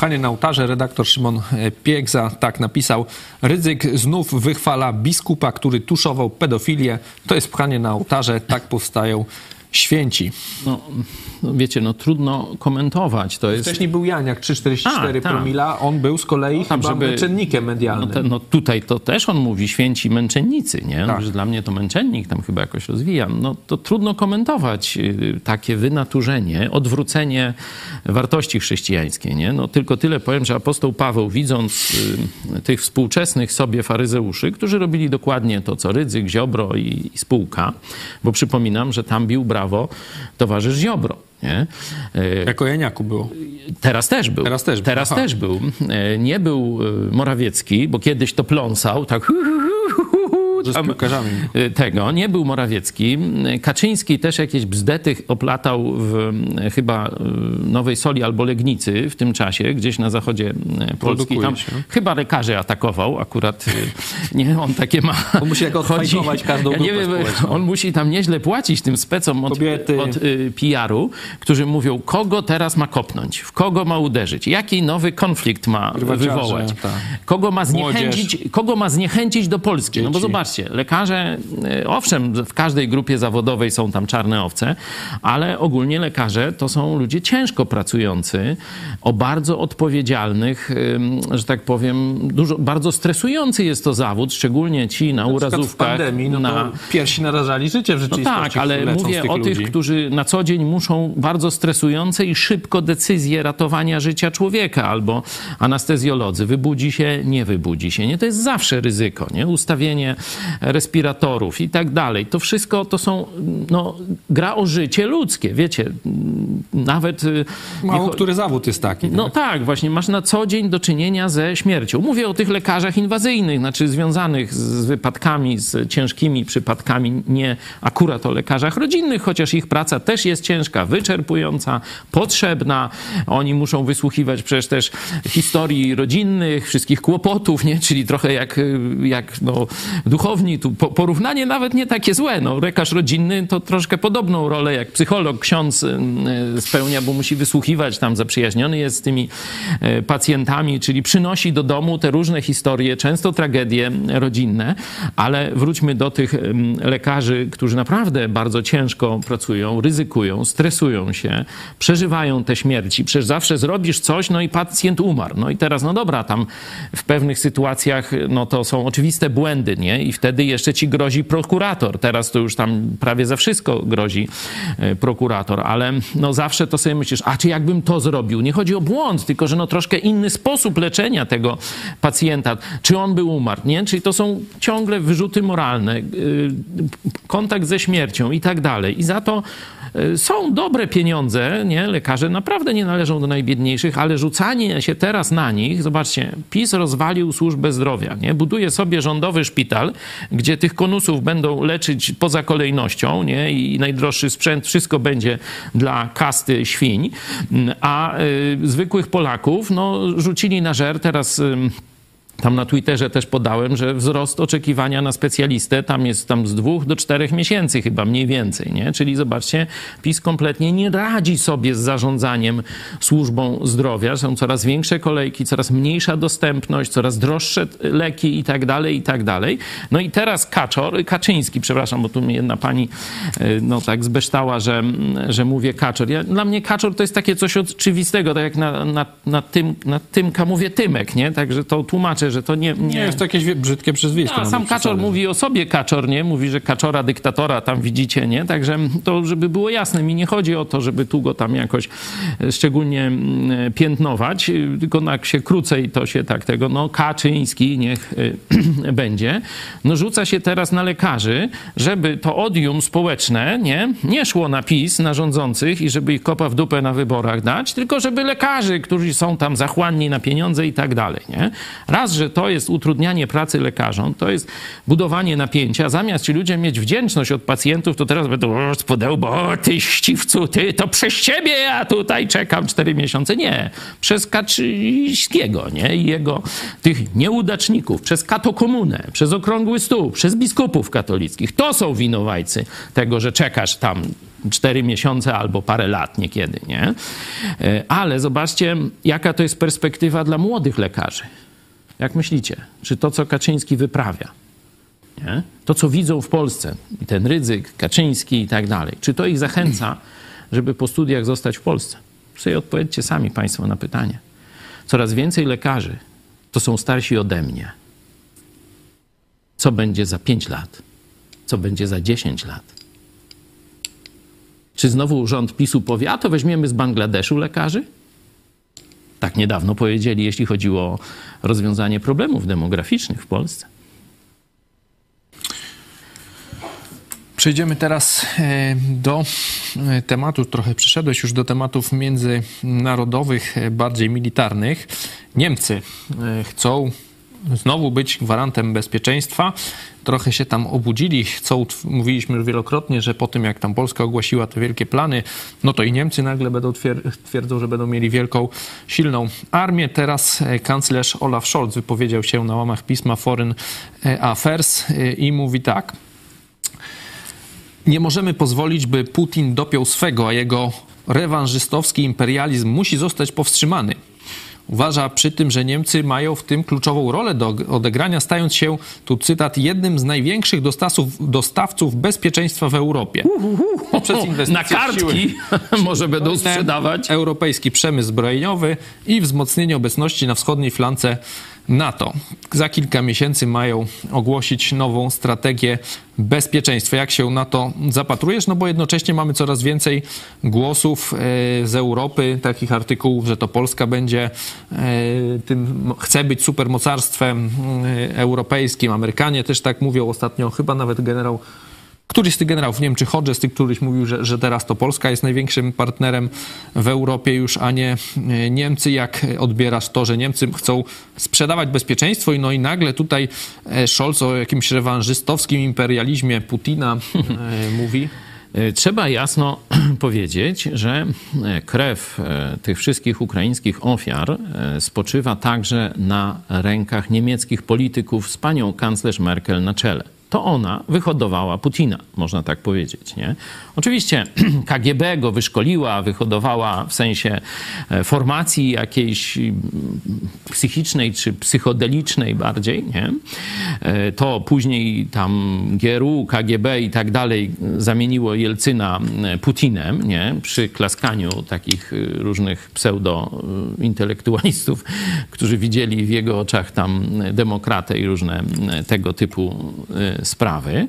Pchanie na ołtarze, redaktor Szymon e, Piegza tak napisał. Rydzyk znów wychwala biskupa, który tuszował pedofilię. To jest pchanie na ołtarze, tak powstają święci. No, no wiecie, no trudno komentować. To jest Wcześniej był Janiak, 3,44 Tak, tak. promila. On był z kolei tam, chyba żeby- męczennikiem No, medialnym. te, no tutaj to też on mówi święci męczennicy, nie? Tak. Że dla mnie to męczennik tam chyba jakoś rozwija. No to trudno komentować y, takie wynaturzenie, odwrócenie wartości chrześcijańskiej, nie? No tylko tyle powiem, że apostoł Paweł widząc y, tych współczesnych sobie faryzeuszy, którzy robili dokładnie to, co Rydzyk, Ziobro i, i spółka, bo przypominam, że tam bił brawo towarzysz Ziobro, nie? Y, Jako Janiaku było. Teraz też był. Teraz też był, Teraz aha. też był. E, Nie był e, Morawiecki, bo kiedyś to pląsał, tak. Że piłkarzami. e, Tego, nie był Morawiecki. Kaczyński też jakieś bzdety oplatał w e, chyba e, Nowej Soli albo Legnicy w tym czasie, gdzieś na zachodzie Polski. Tam się. chyba lekarzy atakował akurat. Nie, on takie ma. On musi jako odfajtować każdą ja nie wiem, on musi tam nieźle płacić tym specom od, Kobiety. od y, PR-u, którzy mówią, kogo teraz ma kopnąć, w kogo ma uderzyć, jaki nowy konflikt ma wywołać, tak. kogo ma zniechęcić, kogo ma zniechęcić do Polski. No bo Dzieci. Zobaczcie, lekarze, y, owszem, w każdej grupie zawodowej są tam czarne owce, ale ogólnie lekarze to są ludzie ciężko pracujący, o bardzo odpowiedzialnych, że tak powiem, dużo, bardzo stresujący jest to zawód, szczególnie ci na Na przykład w urazówkach, pandemii, no na, to piersi narażali życie w no rzeczywistości, tak, ale mówię tych o ludzi. tych, którzy na co dzień muszą bardzo stresujące i szybko decyzje ratowania życia człowieka, albo anestezjolodzy. Wybudzi się, nie wybudzi się. Nie, to jest zawsze ryzyko, nie? Ustawienie respiratorów i tak dalej. To wszystko to są, no, gra o życie ludzkie, wiecie. Nawet... y, Mało nie- który zawód jest taki. no tak? tak, właśnie masz na co dzień do czynienia ze śmiercią. Mówię o tych lekarzach inwazyjnych, znaczy związanych z wypadkami, z ciężkimi przypadkami, nie akurat o lekarzach rodzinnych, chociaż ich praca też jest ciężka, wyczerpująca, potrzebna. Oni muszą wysłuchiwać przecież też historii rodzinnych, wszystkich kłopotów, nie? czyli trochę jak, jak no, duchowi cudowni. Tu po- porównanie nawet nie takie złe. No, lekarz rodzinny to troszkę podobną rolę jak psycholog, ksiądz y, y, spełnia, bo musi wysłuchiwać, tam zaprzyjaźniony jest z tymi y, pacjentami, czyli przynosi do domu te różne historie, często tragedie rodzinne, ale wróćmy do tych lekarzy, którzy naprawdę bardzo ciężko pracują, ryzykują, stresują się, przeżywają te śmierci. Przecież zawsze zrobisz coś, no i pacjent umarł. No i teraz, no dobra, tam w pewnych sytuacjach, no to są oczywiste błędy, nie? I wtedy jeszcze ci grozi prokurator. Teraz to już tam prawie za wszystko grozi e, prokurator, ale no zawsze to sobie myślisz, a czy jakbym to zrobił? Nie chodzi o błąd, tylko że no troszkę inny sposób leczenia tego pacjenta. Czy on by umarł, nie? Czyli to są ciągle wyrzuty moralne, y, kontakt ze śmiercią i tak dalej. I za to y, są dobre pieniądze, nie? Lekarze naprawdę nie należą do najbiedniejszych, ale rzucanie się teraz na nich, zobaczcie, PiS rozwalił służbę zdrowia, nie? Buduje sobie rządowy szpital, gdzie tych konusów będą leczyć poza kolejnością, nie? I najdroższy sprzęt, wszystko będzie dla kasty świń, a y, zwykłych Polaków, no, rzucili na żer teraz... Tam na Twitterze też podałem, że wzrost oczekiwania na specjalistę tam jest tam z dwóch do czterech miesięcy chyba mniej więcej, nie? Czyli zobaczcie, PiS kompletnie nie radzi sobie z zarządzaniem służbą zdrowia. Są coraz większe kolejki, coraz mniejsza dostępność, coraz droższe leki i tak dalej, i tak dalej. No i teraz Kaczor, Kaczyński, przepraszam, bo tu mnie jedna pani y, no tak zbeształa, że, że mówię Kaczor. Ja, dla mnie Kaczor to jest takie coś oczywistego, tak jak na, na, na, tym, na Tymka mówię Tymek, nie? Także to tłumaczę, że to nie... Nie jest to jakieś brzydkie przezwisko. A no sam Kaczor mówi o sobie Kaczor, nie? Mówi, że Kaczora dyktatora tam widzicie, nie? Także to, żeby było jasne, mi nie chodzi o to, żeby tu go tam jakoś e, szczególnie mm, piętnować, y, tylko jak się krócej to się tak tego, no Kaczyński niech y, będzie. No rzuca się teraz na lekarzy, żeby to odium społeczne, nie? Nie szło na PiS, na rządzących i żeby ich kopa w dupę na wyborach dać, tylko żeby lekarzy, którzy są tam zachłanni na pieniądze i tak dalej, nie? Raz, że to jest utrudnianie pracy lekarzom, to jest budowanie napięcia. Zamiast ci ludzie mieć wdzięczność od pacjentów, to teraz będą o, spodełbo, o ty ściwcu, ty, to przez ciebie ja tutaj czekam cztery miesiące. Nie, przez Kaczyńskiego, nie? I jego tych nieudaczników, przez katokomunę, przez okrągły stół, przez biskupów katolickich. To są winowajcy tego, że czekasz tam cztery miesiące albo parę lat niekiedy, nie? E, Ale zobaczcie, jaka to jest perspektywa dla młodych lekarzy. Jak myślicie? Czy to, co Kaczyński wyprawia, nie? to, co widzą w Polsce, ten Rydzyk, Kaczyński i tak dalej, czy to ich zachęca, żeby po studiach zostać w Polsce? Sobie odpowiedzcie sami Państwo na pytanie. Coraz więcej lekarzy to są starsi ode mnie. Co będzie za 5 lat? Co będzie za 10 lat? Czy znowu rząd PiSu powie, a to weźmiemy z Bangladeszu lekarzy? Tak niedawno powiedzieli, jeśli chodziło o rozwiązanie problemów demograficznych w Polsce. Przejdziemy teraz e, do e, tematu, trochę przeszedłeś już do tematów międzynarodowych, e, bardziej militarnych. Niemcy chcą znowu być gwarantem bezpieczeństwa. Trochę się tam obudzili, chcą, mówiliśmy już wielokrotnie, że po tym jak tam Polska ogłosiła te wielkie plany, no to i Niemcy nagle będą twier- twierdzą, że będą mieli wielką, silną armię. Teraz e, kanclerz Olaf Scholz wypowiedział się na łamach pisma Foreign Affairs e, i mówi tak. Nie możemy pozwolić, by Putin dopiął swego, a jego rewanżystowski imperializm musi zostać powstrzymany. Uważa przy tym, że Niemcy mają w tym kluczową rolę do odegrania, stając się, tu cytat, jednym z największych dostawców, dostawców bezpieczeństwa w Europie. Poprzez inwestycje Na kartki może będą sprzedawać. europejski przemysł zbrojeniowy i wzmocnienie obecności na wschodniej flance NATO. Za kilka miesięcy mają ogłosić nową strategię bezpieczeństwa. Jak się na to zapatrujesz? No bo jednocześnie mamy coraz więcej głosów e, z Europy, takich artykułów, że to Polska będzie e, tym, chce być supermocarstwem e, europejskim. Amerykanie też tak mówią ostatnio, chyba nawet generał Któryś z tych generałów, nie wiem czy Hodges, ty któryś mówił, że, że teraz to Polska jest największym partnerem w Europie już, a nie Niemcy. Jak odbierasz to, że Niemcy chcą sprzedawać bezpieczeństwo i no i nagle tutaj e, Scholz o jakimś rewanżystowskim imperializmie Putina e, mówi? E, Trzeba jasno powiedzieć, że krew tych wszystkich ukraińskich ofiar spoczywa także na rękach niemieckich polityków z panią kanclerz Merkel na czele. To ona wyhodowała Putina, można tak powiedzieć. Nie? Oczywiście KGB go wyszkoliła, wyhodowała w sensie e, formacji jakiejś mm, psychicznej czy psychodelicznej bardziej. Nie? E, To później tam GRU, KGB i tak dalej zamieniło Jelcyna e, Putinem nie? przy klaskaniu takich e, różnych pseudo-intelektualistów, którzy widzieli w jego oczach tam demokratę i różne e, tego typu e, sprawy.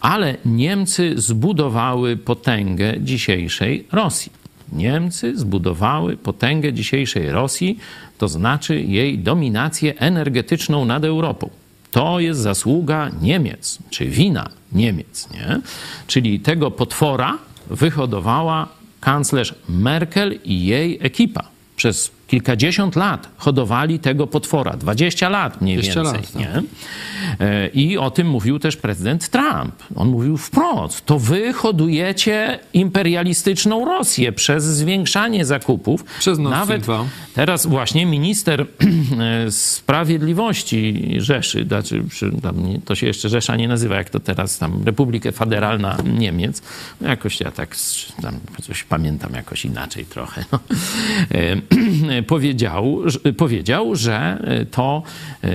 Ale Niemcy zbudowały potęgę dzisiejszej Rosji. Niemcy zbudowały potęgę dzisiejszej Rosji, to znaczy jej dominację energetyczną nad Europą. To jest zasługa Niemiec, czy wina Niemiec, nie? Czyli tego potwora wyhodowała kanclerz Merkel i jej ekipa. Przez kilkadziesiąt lat hodowali tego potwora, 20 lat mniej 20 więcej. lat, tak. nie? E, I o tym mówił też prezydent Trump. On mówił wprost, to wy hodujecie imperialistyczną Rosję przez zwiększanie zakupów. Przez Nord Nawet 2. teraz właśnie minister e, sprawiedliwości Rzeszy, znaczy, to się jeszcze Rzesza nie nazywa, jak to teraz tam Republikę Federalna Niemiec. No jakoś ja tak coś pamiętam jakoś inaczej trochę. No. E, powiedział, powiedział, że to e,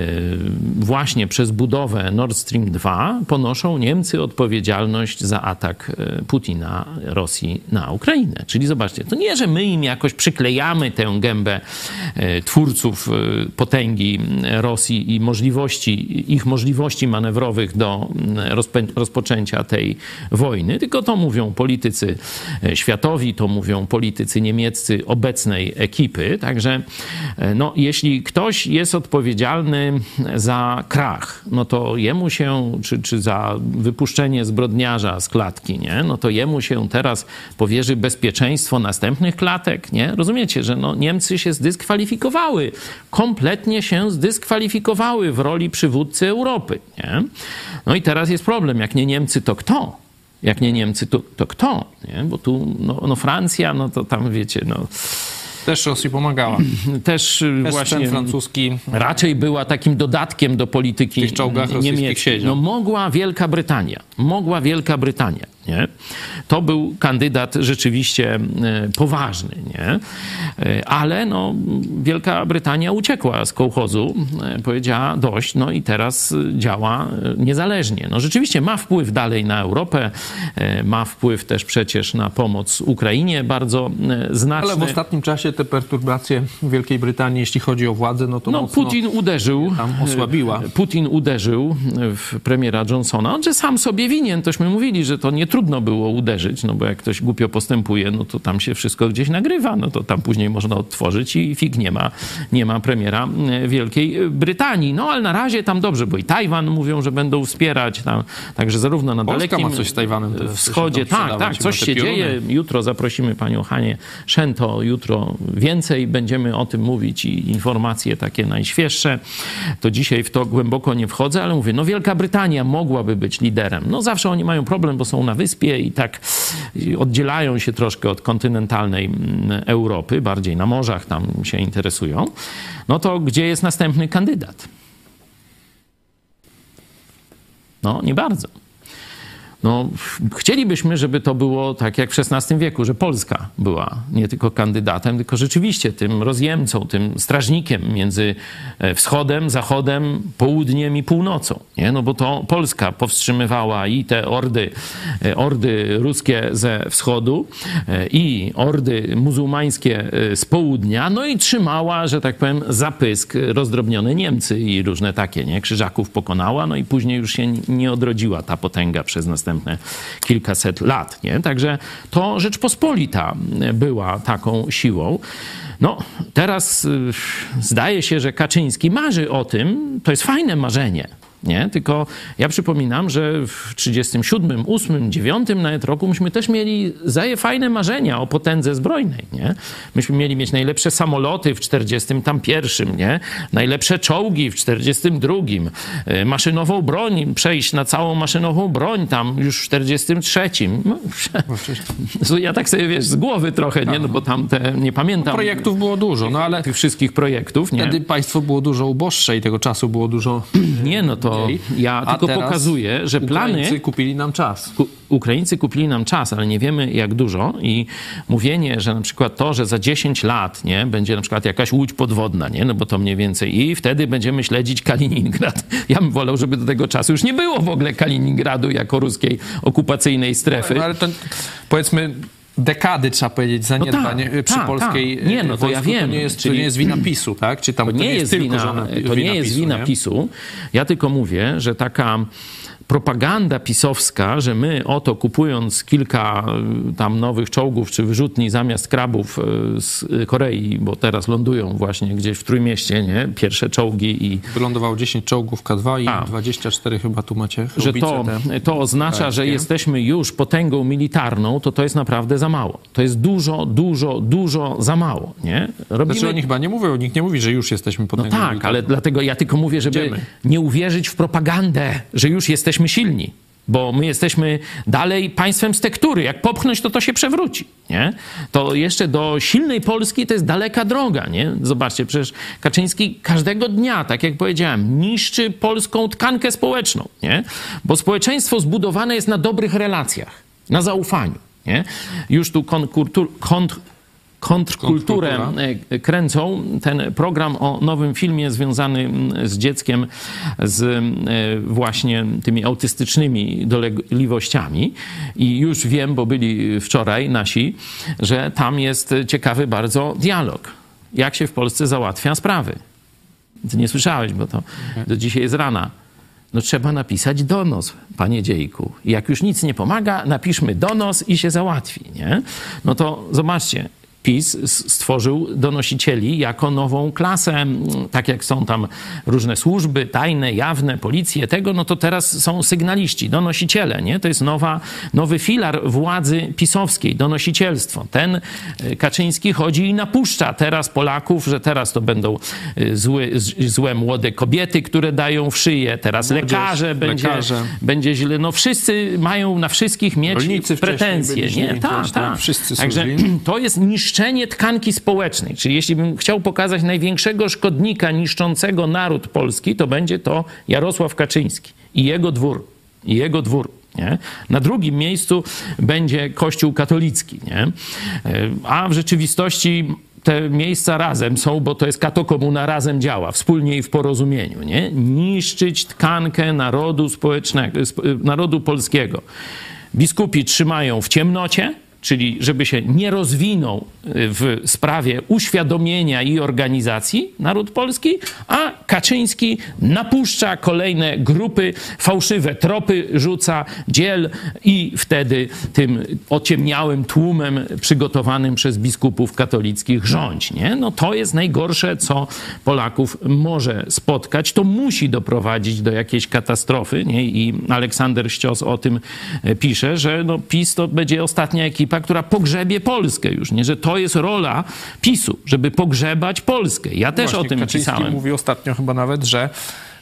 właśnie przez budowę Nord Stream 2 ponoszą Niemcy odpowiedzialność za atak e, Putina, Rosji na Ukrainę. Czyli zobaczcie, to nie, że my im jakoś przyklejamy tę gębę e, twórców e, potęgi Rosji i możliwości, ich możliwości manewrowych do rozpoczęcia tej wojny, tylko to mówią politycy e, światowi, to mówią politycy niemieccy obecnej ekipy. Także e, no, jeśli ktoś jest odpowiedzialny za krach, no to jemu się, czy, czy za wypuszczenie zbrodniarza z klatki, nie? no to jemu się teraz powierzy bezpieczeństwo następnych klatek, nie? Rozumiecie, że no, Niemcy się zdyskwalifikowały, kompletnie się zdyskwalifikowały w roli przywódcy Europy, nie? No i teraz jest problem, jak nie Niemcy, to kto? Jak nie Niemcy, to, to kto? Nie? Bo tu no, no Francja, no to tam wiecie, no Też Rosji pomagała. też, y, Też właśnie francuski. raczej była takim dodatkiem do polityki niemieckiej. No mogła Wielka Brytania, mogła Wielka Brytania, nie? To był kandydat rzeczywiście e, poważny, nie? E, Ale no, Wielka Brytania uciekła z kołchozu, e, powiedziała dość, no i teraz działa niezależnie. No rzeczywiście ma wpływ dalej na Europę, ma wpływ też przecież na pomoc Ukrainie bardzo znaczny. Ale w ostatnim czasie te perturbacje Wielkiej Brytanii, jeśli chodzi o władzę, no to No. Putin uderzył. tam osłabiła. Putin uderzył w premiera Johnsona. On, że sam sobie winien, tośmy mówili, że to nie trudno było uderzyć, no bo jak ktoś głupio postępuje, no to tam się wszystko gdzieś nagrywa, no to tam później można odtworzyć i fig nie ma, nie ma premiera e, Wielkiej Brytanii. No ale na razie tam dobrze, bo i Tajwan mówią, że będą wspierać, tam, także zarówno na Polska dalekim ma coś z Tajwanem coś wschodzie, tak, tak, coś się dzieje. Jutro zaprosimy panią Hanię Szento, jutro więcej będziemy o tym mówić i informacje takie najświeższe. To dzisiaj w to głęboko nie wchodzę, ale mówię, no Wielka Brytania mogłaby być liderem. No zawsze oni mają problem, bo są na wyspie i tak oddzielają się troszkę od kontynentalnej mm, Europy, bardziej na morzach tam się interesują. No to gdzie jest następny kandydat? No, nie bardzo. No, chcielibyśmy, żeby to było tak jak w XVI wieku, że Polska była nie tylko kandydatem, tylko rzeczywiście tym rozjemcą, tym strażnikiem między e, wschodem, zachodem, południem i północą. Nie? No bo to Polska powstrzymywała i te ordy, e, ordy ruskie ze wschodu e, i ordy muzułmańskie z południa, no i trzymała, że tak powiem, zapysk rozdrobnione Niemcy i różne takie, nie? Krzyżaków pokonała, no i później już się nie odrodziła ta potęga przez następne kilkaset lat, nie? Także to Rzeczpospolita była taką siłą. No, teraz y, zdaje się, że Kaczyński marzy o tym, to jest fajne marzenie, nie? Tylko ja przypominam, że w 37, 8, 9 nawet roku myśmy też mieli zaje fajne marzenia o potędze zbrojnej, nie? Myśmy mieli mieć najlepsze samoloty w 41, nie? Najlepsze czołgi w 42, e, maszynową broń, przejść na całą maszynową broń tam już w 43. No, ja tak sobie, wiesz, z głowy trochę, nie? No bo tam te, nie pamiętam Projektów było dużo, no ale tych wszystkich projektów, nie? wtedy państwo było dużo uboższe i tego czasu było dużo Nie, no to bardziej. ja a tylko pokazuję, że plany- Ukraińcy kupili nam czas. Ku- Ukraińcy kupili nam czas, ale nie wiemy jak dużo i mówienie, że na przykład to, że za 10 lat nie, będzie na przykład jakaś łódź podwodna, nie, no bo to mniej więcej i wtedy będziemy śledzić Kaliningrad. Ja bym wolał, żeby do tego czasu już nie było w ogóle Kaliningradu jako ruskiej okupacyjnej strefy. No, ale to powiedzmy dekady, trzeba powiedzieć, zaniedbań tak, y, przy tak, polskiej tak. Nie, no to ja wojsku, wiem. To nie jest, Czyli- to nie jest wina PiSu, tak? Czy tam To nie, jest tylko wina, żona, to nie jest PiSu, wina nie? PiSu. Ja tylko mówię, że taka propaganda pisowska, że my oto kupując kilka y, tam nowych czołgów czy wyrzutni zamiast krabów y, z Korei, bo teraz lądują właśnie gdzieś w Trójmieście, nie? Pierwsze czołgi i Wylądowało 10 czołgów K2 i A. 24 chyba tu macie. że to, to oznacza, że nie? jesteśmy już potęgą militarną, to to jest naprawdę za mało. To jest dużo, dużo, dużo za mało, nie? Robimy... Znaczy oni chyba nie mówią, nikt nie mówi, że już jesteśmy No potęgą tak, militarną. ale dlatego ja tylko mówię, żeby Idziemy. nie uwierzyć w propagandę, że już jesteśmy silni. Bo my jesteśmy dalej państwem z tektury. Jak popchnąć, to to się przewróci. Nie? To jeszcze do silnej Polski to jest daleka droga. Nie? Zobaczcie, przecież Kaczyński każdego dnia, tak jak powiedziałem, niszczy polską tkankę społeczną. Nie? Bo społeczeństwo zbudowane jest na dobrych relacjach, na zaufaniu. Nie? Już tu konkurtur, kont, kontrkulturę e, kręcą. Ten program o nowym filmie związany z dzieckiem z e, właśnie tymi autystycznymi dolegliwościami. I już wiem, bo byli wczoraj nasi, że tam jest ciekawy bardzo dialog. Jak się w Polsce załatwia sprawy. Ty nie słyszałeś, bo to do dzisiaj jest rana. No trzeba napisać donos, panie dziejku. I jak już nic nie pomaga, napiszmy donos i się załatwi, nie? No to zobaczcie, PiS stworzył donosicieli jako nową klasę, mm, tak jak są tam różne służby tajne, jawne, policje, tego, no to teraz są sygnaliści, donosiciele, nie? To jest nowa, nowy filar władzy pisowskiej, donosicielstwo. Ten y, Kaczyński chodzi i napuszcza teraz Polaków, że teraz to będą y, zły, złe młode kobiety, które dają w szyję, teraz Młodzież, lekarze, będzie, lekarze. będzie źle. No wszyscy mają na wszystkich mieć Rolnicy pretensje, nie? Tak, też tam tak. wszyscy są Także to jest niszczenie tkanki społecznej. Czyli jeśli bym chciał pokazać największego szkodnika niszczącego naród polski, to będzie to Jarosław Kaczyński i jego dwór. I jego dwór. Nie? Na drugim miejscu będzie Kościół katolicki. Nie? E, A w rzeczywistości te miejsca razem są, bo to jest katokomuna razem działa, wspólnie i w porozumieniu. Nie? Niszczyć tkankę narodu społecznego, sp- narodu polskiego. Biskupi trzymają w ciemnocie, czyli żeby się nie rozwinął y, w sprawie uświadomienia i organizacji naród polski, a Kaczyński napuszcza kolejne grupy, fałszywe tropy rzuca, dziel i wtedy tym ociemniałym tłumem przygotowanym przez biskupów katolickich rządź. Nie? No to jest najgorsze, co Polaków może spotkać. To musi doprowadzić do jakiejś katastrofy. Nie? I Aleksander Ścios o tym e, pisze, że no PiS to będzie ostatnia ekipa, która pogrzebie Polskę już. Nie? Że to jest rola PiSu, żeby pogrzebać Polskę. Ja też Właśnie o tym Kaczyński pisałem. mówi ostatnio chyba nawet, że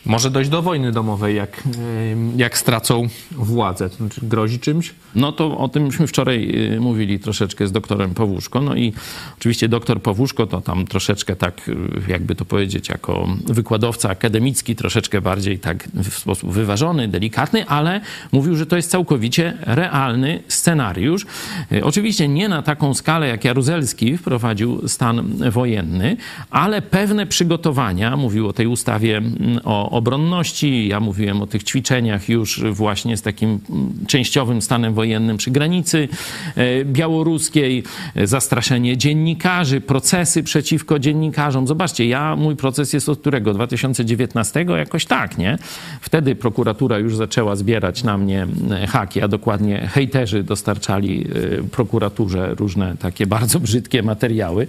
może dojść do wojny domowej, jak, jak stracą władzę. To znaczy grozi czymś? No to o tym myśmy wczoraj y, mówili troszeczkę z doktorem Powórzko. No i oczywiście doktor Powórzko to tam troszeczkę tak, y, jakby to powiedzieć, jako wykładowca akademicki, troszeczkę bardziej tak w sposób wyważony, delikatny, ale mówił, że to jest całkowicie realny scenariusz. Y, Oczywiście nie na taką skalę, jak Jaruzelski wprowadził stan wojenny, ale pewne przygotowania, mówił o tej ustawie mm, o obronności, ja mówiłem o tych ćwiczeniach już właśnie z takim mm, częściowym stanem wojennym przy granicy e, białoruskiej, zastraszenie dziennikarzy, procesy przeciwko dziennikarzom. Zobaczcie, ja, mój proces jest od którego? 2019? Jakoś tak, nie? Wtedy prokuratura już zaczęła zbierać na mnie e, haki, a dokładnie hejterzy dostarczali e, prokuraturze różne takie bardzo brzydkie materiały.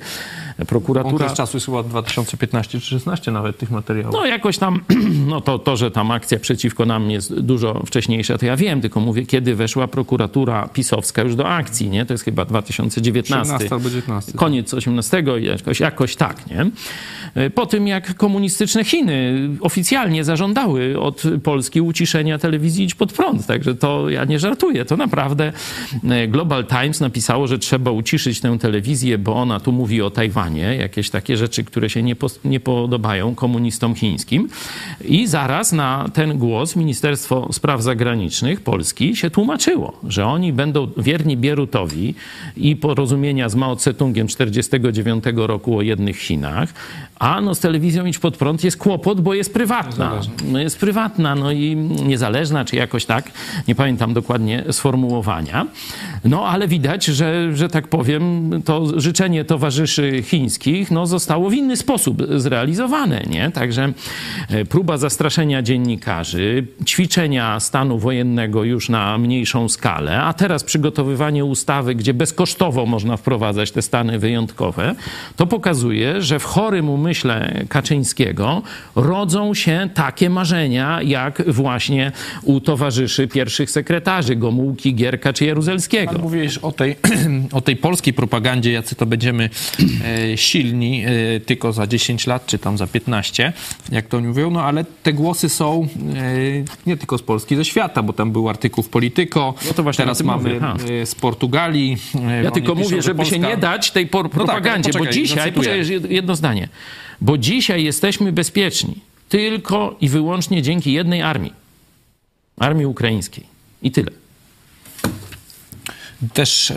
Prokuratura... Okres czasu jest chyba 2015 czy 16 nawet tych materiałów. No jakoś tam, no to, to, że tam akcja przeciwko nam jest dużo wcześniejsza, to ja wiem, tylko mówię, kiedy weszła prokuratura pisowska już do akcji, nie? To jest chyba 2019. 18 albo 19. Koniec 18, jakoś, jakoś tak, nie? Po tym, jak komunistyczne Chiny oficjalnie zażądały od Polski uciszenia telewizji Idź Pod Prąd, także to ja nie żartuję, to naprawdę e, Global Times napisało, że trzeba uciszyć tę telewizję, bo ona tu mówi o Tajwanie, jakieś takie rzeczy, które się nie, pos- nie podobają komunistom chińskim. I zaraz na ten głos Ministerstwo Spraw Zagranicznych Polski się tłumaczyło, że oni będą wierni Bierutowi i porozumienia z Mao Tse-tungiem 49 roku o jednych Chinach, a no z telewizją Idź Pod Prąd jest kłopot, bo jest prywatna. No jest prywatna, no i niezależna, czy jakoś tak, nie pamiętam dokładnie sformułowania. No ale widać, że, że tak powiem, to życzenie towarzyszy chińskich no, zostało w inny sposób zrealizowane, nie? Także e, próba zastraszenia dziennikarzy, ćwiczenia stanu wojennego już na mniejszą skalę, a teraz przygotowywanie ustawy, gdzie bezkosztowo można wprowadzać te stany wyjątkowe, to pokazuje, że w chorym umyśle Kaczyńskiego rodzą się takie marzenia, jak właśnie u towarzyszy pierwszych sekretarzy Gomułki, Gierka czy Jaruzelskiego. Pan mówiłeś o tej, o tej polskiej propagandzie, jacy to będziemy e, silni e, tylko za 10 lat, czy tam za 15, jak to oni mówią, no ale te głosy są e, nie tylko z Polski, ze świata, bo tam był artykuł w Polityko, No to właśnie teraz mamy mówię, e, z Portugalii. e, Ja tylko piszą, mówię, że żeby się Polska- nie dać tej propagandzie, poczekaj, bo dzisiaj, poczekaj, jedno zdanie, bo dzisiaj jesteśmy bezpieczni tylko i wyłącznie dzięki jednej armii. Armii ukraińskiej. I tyle. Też e,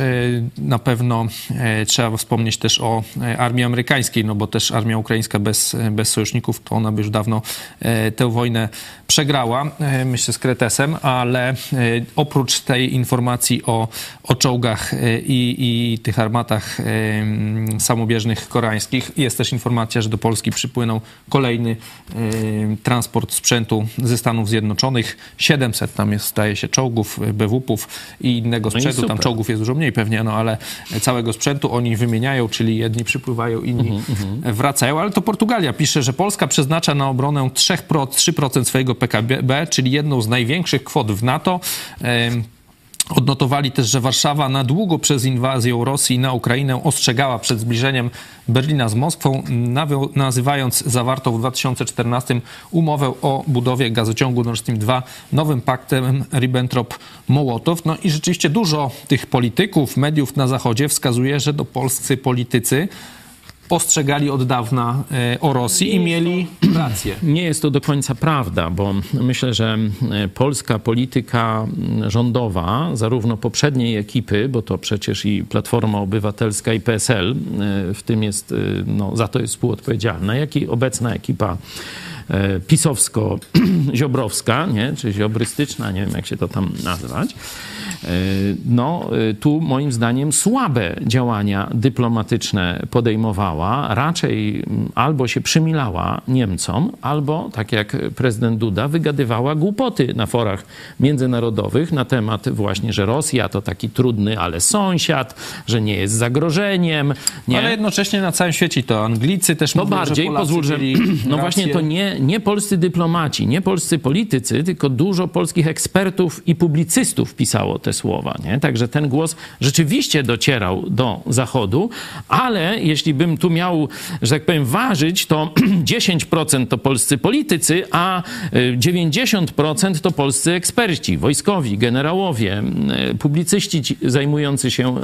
na pewno e, trzeba wspomnieć też o e, armii amerykańskiej, no bo też armia ukraińska bez, bez sojuszników, to ona by już dawno tę wojnę przegrała, myślę z Kretesem, ale oprócz tej informacji o, o czołgach i, i tych armatach samobieżnych koreańskich, jest też informacja, że do Polski przypłynął kolejny transport sprzętu ze Stanów Zjednoczonych. 700 tam jest, zdaje się, czołgów, BWP-ów i innego No i sprzętu. tam super. Czołgów jest dużo mniej pewnie, no ale całego sprzętu oni wymieniają, czyli jedni przypływają, inni Mhm, wracają. Ale to Portugalia pisze, że Polska przeznacza na obronę 3%, 3% swojego PKB, czyli jedną z największych kwot w NATO. Odnotowali też, że Warszawa na długo przez inwazję Rosji na Ukrainę ostrzegała przed zbliżeniem Berlina z Moskwą, nazywając zawartą w 2014 umowę o budowie gazociągu Nord Stream 2 nowym paktem Ribbentrop-Mołotow. No i rzeczywiście dużo tych polityków, mediów na Zachodzie wskazuje, że do polscy politycy ostrzegali od dawna e, o Rosji i mieli rację. Nie jest to do końca prawda, bo myślę, że polska polityka rządowa, zarówno poprzedniej ekipy, bo to przecież i Platforma Obywatelska i PSL, e, w tym jest, e, no, za to jest współodpowiedzialna, jak i obecna ekipa pisowsko-ziobrowska, nie? czy ziobrystyczna, nie wiem jak się to tam nazwać, e, no e, tu moim zdaniem słabe działania dyplomatyczne podejmowała, raczej mm, albo się przymilała Niemcom, albo, tak jak prezydent Duda, wygadywała głupoty na forach międzynarodowych na temat właśnie, że Rosja to taki trudny, ale sąsiad, że nie jest zagrożeniem. Nie? Ale jednocześnie na całym świecie to Anglicy też No mówią, bardziej, że Polacy pozwól, że. No właśnie, to nie, nie polscy dyplomaci, nie polscy politycy, tylko dużo polskich ekspertów i publicystów pisało te słowa. Nie? Także ten głos rzeczywiście docierał do Zachodu, ale jeśli bym tu miał, że tak powiem, ważyć, to 10% to polscy politycy, a y, 90% to polscy eksperci, wojskowi, generałowie, y, publicyści ci zajmujący się y,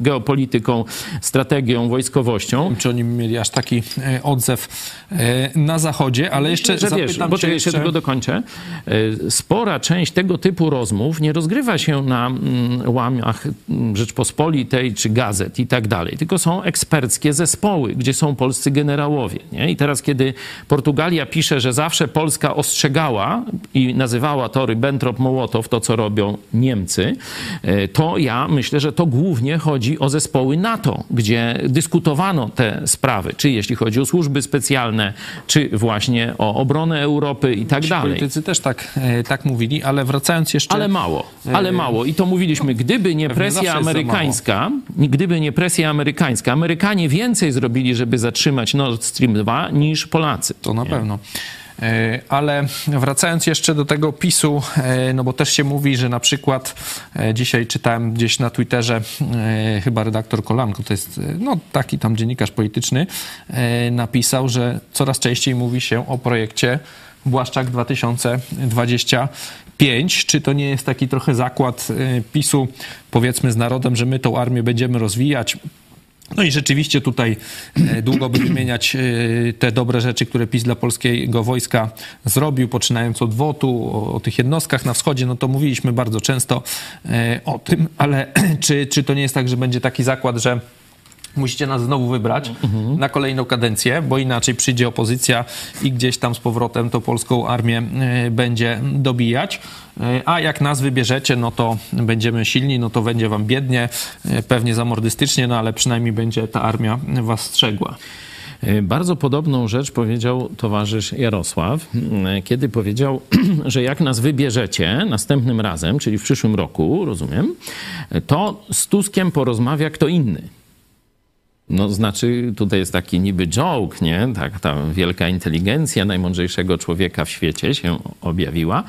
geopolityką, strategią, wojskowością. Czy oni mieli aż taki e, odzew e, na Zachodzie, ale jeszcze Myślę, że wiesz, bo cię jeszcze tylko dokończę. E, Spora część tego typu rozmów nie rozgrywa się na mm, łamach mm, Rzeczpospolitej czy gazet i tak dalej, tylko są eksperckie zespoły, gdzie są polscy generałowie. Nie? I teraz, kiedy Portugalia pisze, że zawsze Polska ostrzegała i nazywała to Ribbentrop-Mołotow, to co robią Niemcy, e, to ja myślę, że to głównie chodzi o zespoły NATO, gdzie dyskutowano te sprawy, czy jeśli chodzi o służby specjalne, czy właśnie o obronę Europy i tak dalej. Politycy też tak, e, tak mówili, ale wracając jeszcze... Ale mało, ale mało. I to mówiliśmy, gdyby nie presja amerykańska, gdyby nie presja amerykańska, Amerykanie więcej zrobili, żeby zatrzymać Nord Stream 2 niż Polacy. To na pewno. E, Ale wracając jeszcze do tego PiSu, e, no bo też się mówi, że na przykład e, dzisiaj czytałem gdzieś na Twitterze, chyba redaktor Kolanko, to jest no, taki tam dziennikarz polityczny, napisał, że coraz częściej mówi się o projekcie Błaszczak 2025. Czy to nie jest taki trochę zakład PiSu, powiedzmy z narodem, że my tą armię będziemy rozwijać, No i rzeczywiście tutaj e, długo by wymieniać e, te dobre rzeczy, które PiS dla polskiego wojska zrobił, poczynając od WOT-u, o, o tych jednostkach na wschodzie, no to mówiliśmy bardzo często e, o tym, ale czy, czy to nie jest tak, że będzie taki zakład, że musicie nas znowu wybrać na kolejną kadencję, bo inaczej przyjdzie opozycja i gdzieś tam z powrotem to polską armię e, będzie dobijać. E, A jak nas wybierzecie, no to będziemy silni, no to będzie wam biednie, e, pewnie zamordystycznie, no ale przynajmniej będzie ta armia was strzegła. Bardzo podobną rzecz powiedział towarzysz Jarosław, kiedy powiedział, że jak nas wybierzecie następnym razem, czyli w przyszłym roku, rozumiem, to z Tuskiem porozmawia kto inny. No, znaczy, tutaj jest taki niby joke, nie? Tak, ta wielka inteligencja najmądrzejszego człowieka w świecie się objawiła,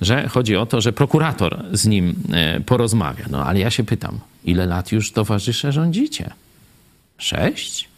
że chodzi o to, że prokurator z nim e, porozmawia. No, ale ja się pytam, ile lat już towarzysze rządzicie? Sześć?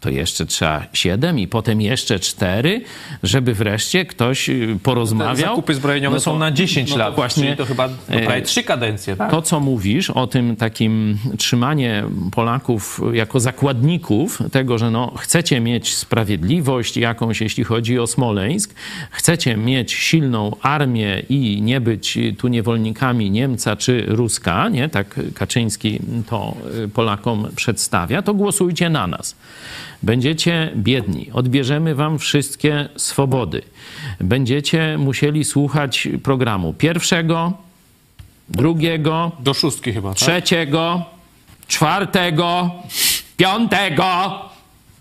To jeszcze trzeba siedem i potem jeszcze cztery, żeby wreszcie ktoś y, porozmawiał. Zakupy zbrojeniowe No to- są na 10 no lat, Właśnie to chyba no, prawie trzy kadencje, tak? to, co mówisz o tym takim trzymanie Polaków jako zakładników tego, że no, chcecie mieć sprawiedliwość jakąś, jeśli chodzi o Smoleńsk, chcecie mieć silną armię i nie być tu niewolnikami Niemca czy Ruska, nie? tak Kaczyński to y, Polakom przedstawia, to głosujcie na nas. Będziecie biedni, odbierzemy wam wszystkie swobody. Będziecie musieli słuchać programu pierwszego, drugiego, Do szóstki chyba, tak? trzeciego, czwartego, piątego,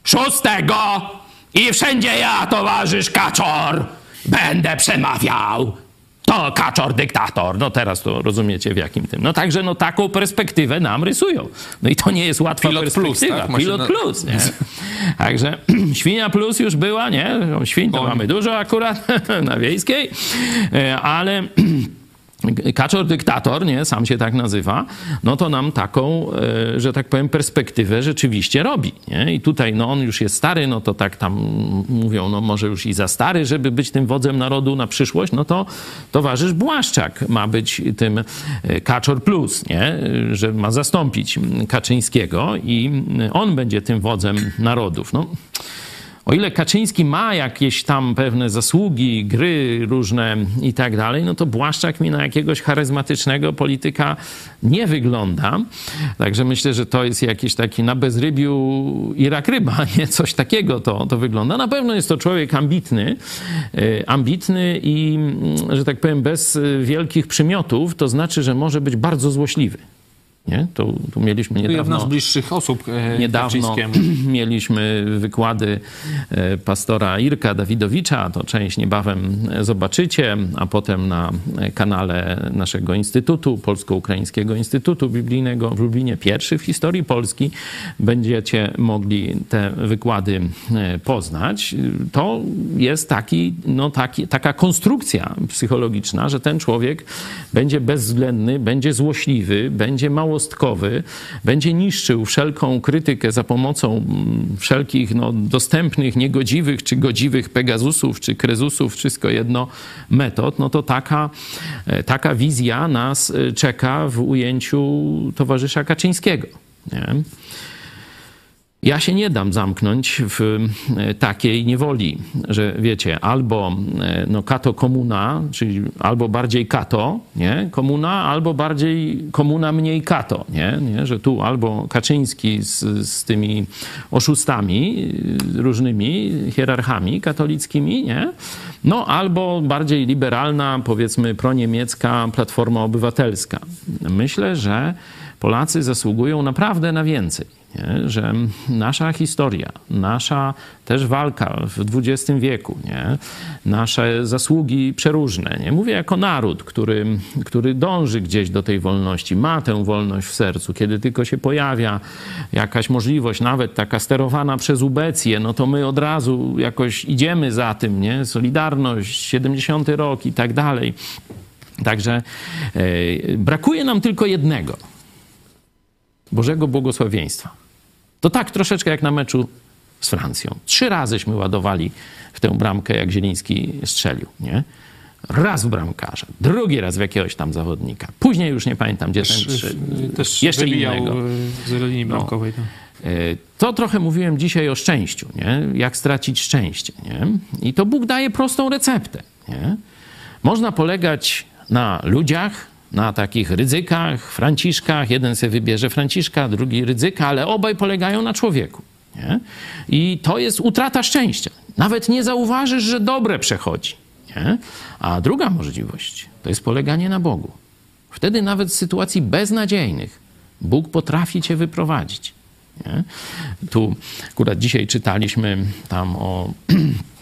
szóstego i wszędzie ja, towarzysz Kaczor, będę przemawiał. To Kaczor dyktator. No teraz to rozumiecie w jakim tym. No także no taką perspektywę nam rysują. No i to nie jest łatwa Pilot plus, perspektywa. tak? Ma się Pilot na- plus, nie? Także świnia plus już była, nie? Świń to Koń. mamy dużo akurat na wiejskiej, E, ale Kaczor dyktator, nie, sam się tak nazywa, no to nam taką, e, że tak powiem, perspektywę rzeczywiście robi. Nie? I tutaj no, on już jest stary, no to tak tam mówią, no może już i za stary, żeby być tym wodzem narodu na przyszłość, no to towarzysz Błaszczak ma być tym e, Kaczor plus, nie? że ma zastąpić Kaczyńskiego i on będzie tym wodzem narodów. No, o ile Kaczyński ma jakieś tam pewne zasługi, gry różne i tak dalej, no to Błaszczak mi na jakiegoś charyzmatycznego polityka nie wygląda. Także myślę, że to jest jakiś taki na bezrybiu Irak ryba, nie? Coś takiego to, to wygląda. Na pewno jest to człowiek ambitny, e, ambitny i, mm, że tak powiem, bez e, wielkich przymiotów, to znaczy, że może być bardzo złośliwy. Nie? Tu, tu mieliśmy Jedna z niedawno... bliższych osób e, Niedawno mieliśmy wykłady e, pastora Irka Dawidowicza, to część niebawem zobaczycie, a potem na kanale naszego Instytutu, Polsko-Ukraińskiego Instytutu Biblijnego w Lublinie, pierwszy w historii Polski, będziecie mogli te wykłady e, poznać. To jest taki, no taki, taka konstrukcja psychologiczna, że ten człowiek będzie bezwzględny, będzie złośliwy, będzie małostkowy, będzie niszczył wszelką krytykę za pomocą mm, wszelkich no, dostępnych, niegodziwych czy godziwych Pegazusów czy Krezusów, wszystko jedno metod, no to taka, e, taka wizja nas e, czeka w ujęciu towarzysza Kaczyńskiego. Nie? Ja się nie dam zamknąć w e, takiej niewoli, że wiecie, albo e, no, kato komuna, czyli albo bardziej kato, nie, komuna, albo bardziej komuna mniej kato, nie, nie? że tu albo Kaczyński z, z tymi oszustami y, różnymi, hierarchami katolickimi, nie, no albo bardziej liberalna, powiedzmy proniemiecka Platforma Obywatelska. Myślę, że Polacy zasługują naprawdę na więcej. Nie? Że nasza historia, nasza też walka w XX wieku, nie? nasze zasługi przeróżne. Nie? Mówię jako naród, który, który dąży gdzieś do tej wolności, ma tę wolność w sercu. Kiedy tylko się pojawia jakaś możliwość, nawet taka sterowana przez ubecję, no to my od razu jakoś idziemy za tym. Nie? Solidarność, 70 rok i tak dalej. Także e, brakuje nam tylko jednego. Bożego błogosławieństwa. To tak troszeczkę jak na meczu z Francją. Trzy razyśmy ładowali w tę bramkę, jak Zieliński strzelił, nie? Raz w bramkarza, drugi raz w jakiegoś tam zawodnika. Później już nie pamiętam, gdzie ten Też, trzy... też Jeszcze innego. e, z linii bramkowej. tak. To trochę mówiłem dzisiaj o szczęściu, nie? jak stracić szczęście. Nie? I to Bóg daje prostą receptę. Nie? Można polegać na ludziach, na takich rydzykach, franciszkach. Jeden sobie wybierze franciszka, drugi ryzyka, ale obaj polegają na człowieku. Nie? I to jest utrata szczęścia. Nawet nie zauważysz, że dobre przechodzi. Nie? A druga możliwość to jest poleganie na Bogu. Wtedy nawet z sytuacji beznadziejnych Bóg potrafi cię wyprowadzić. Nie? Tu akurat dzisiaj czytaliśmy tam o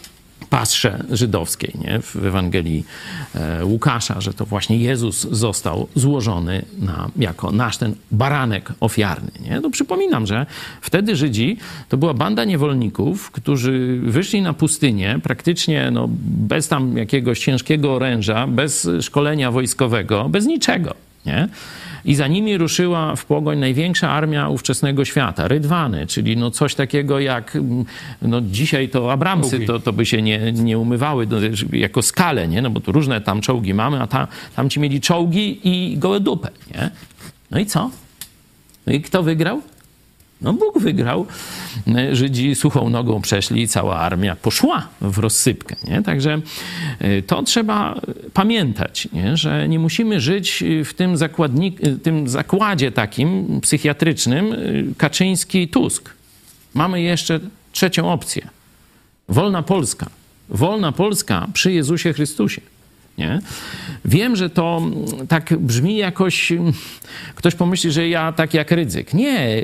pasrze żydowskiej nie? w Ewangelii e, Łukasza, że to właśnie Jezus został złożony na, jako nasz ten baranek ofiarny. Nie? To przypominam, że wtedy Żydzi to była banda niewolników, którzy wyszli na pustynię praktycznie no, bez tam jakiegoś ciężkiego oręża, bez szkolenia wojskowego, bez niczego. Nie? I za nimi ruszyła w pogoń największa armia ówczesnego świata, Rydwany, czyli no coś takiego jak, mm, no dzisiaj to Abramsy, to, to by się nie, nie umywały no, jako skale, nie? no bo tu różne tam czołgi mamy, a ta, tam ci mieli czołgi i gołe dupę, nie? No i co? No i kto wygrał? No Bóg wygrał. Żydzi suchą nogą przeszli i cała armia poszła w rozsypkę. Nie? Także y, to trzeba pamiętać, nie? że nie musimy żyć w tym, zakładnik, tym zakładzie takim psychiatrycznym Kaczyński-Tusk. Mamy jeszcze trzecią opcję. Wolna Polska. Wolna Polska przy Jezusie Chrystusie. Nie? Wiem, że to tak brzmi jakoś, ktoś pomyśli, że ja tak jak Rydzyk. Nie,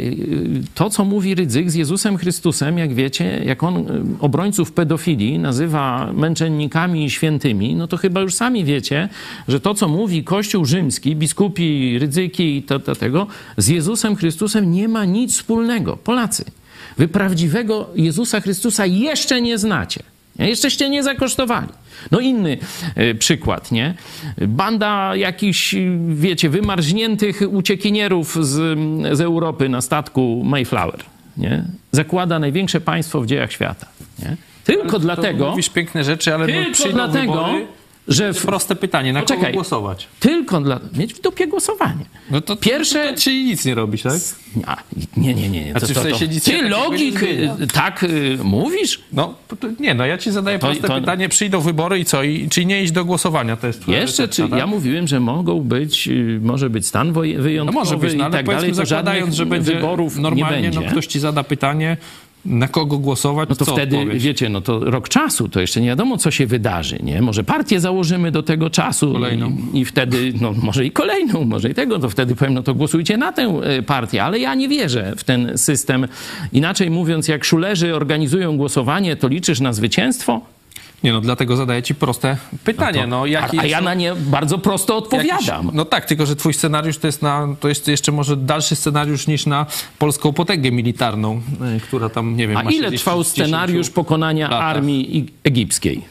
to co mówi Rydzyk z Jezusem Chrystusem, jak wiecie, jak on obrońców pedofilii nazywa męczennikami świętymi, no to chyba już sami wiecie, że to co mówi Kościół rzymski, biskupi, Rydzyki i to, to tego, z Jezusem Chrystusem nie ma nic wspólnego. Polacy, wy prawdziwego Jezusa Chrystusa jeszcze nie znacie. Jeszczeście nie zakosztowali. No inny y, przykład, nie? Banda jakichś, wiecie, wymarzniętych uciekinierów z, z Europy na statku Mayflower, nie? Zakłada największe państwo w dziejach świata, nie? Tylko To dlatego... Mówisz piękne rzeczy, ale no Tylko przyjdą dlatego, wybory, że... W, proste pytanie, na Poczekaj. kogo głosować? tylko dla... Mieć w dupie głosowanie. No to, Pierwsze- to, czyli nic nie robić, tak? A, nie, nie, nie. nie. To, to, to, ty logik y, tak y, mówisz? No, nie, no ja ci zadaję To- proste pytanie, przyjdą wybory i co? I, czy nie iść do głosowania? To jest Jeszcze, czy tak? ja mówiłem, że mogą być, y, może być stan woje- No wyjątkowy może być, no, i ale tak dalej, zakładając, że będzie wyborów normalnie, nie no będzie. ktoś ci zada pytanie, na kogo głosować, No to wtedy, odpowiesz? wiecie, no to rok czasu, to jeszcze nie wiadomo, co się wydarzy, nie? Może partię założymy do tego czasu Kolejną. I, i wtedy, no może i kolejną, może i tego, to wtedy powiem, no to głosujcie na tę e, partię, ale ja nie wierzę w ten system. Inaczej mówiąc, jak szulerzy organizują głosowanie, to liczysz na zwycięstwo? Nie no, dlatego zadaję ci proste pytanie. No, A, jaki a ja na nie bardzo prosto odpowiadam. Jakiś, no tak, tylko że twój scenariusz to jest, na, to jest jeszcze może dalszy scenariusz niż na polską potęgę militarną, y, która tam, nie wiem, A ile trwał w 10 scenariusz pokonania latach. armii egipskiej?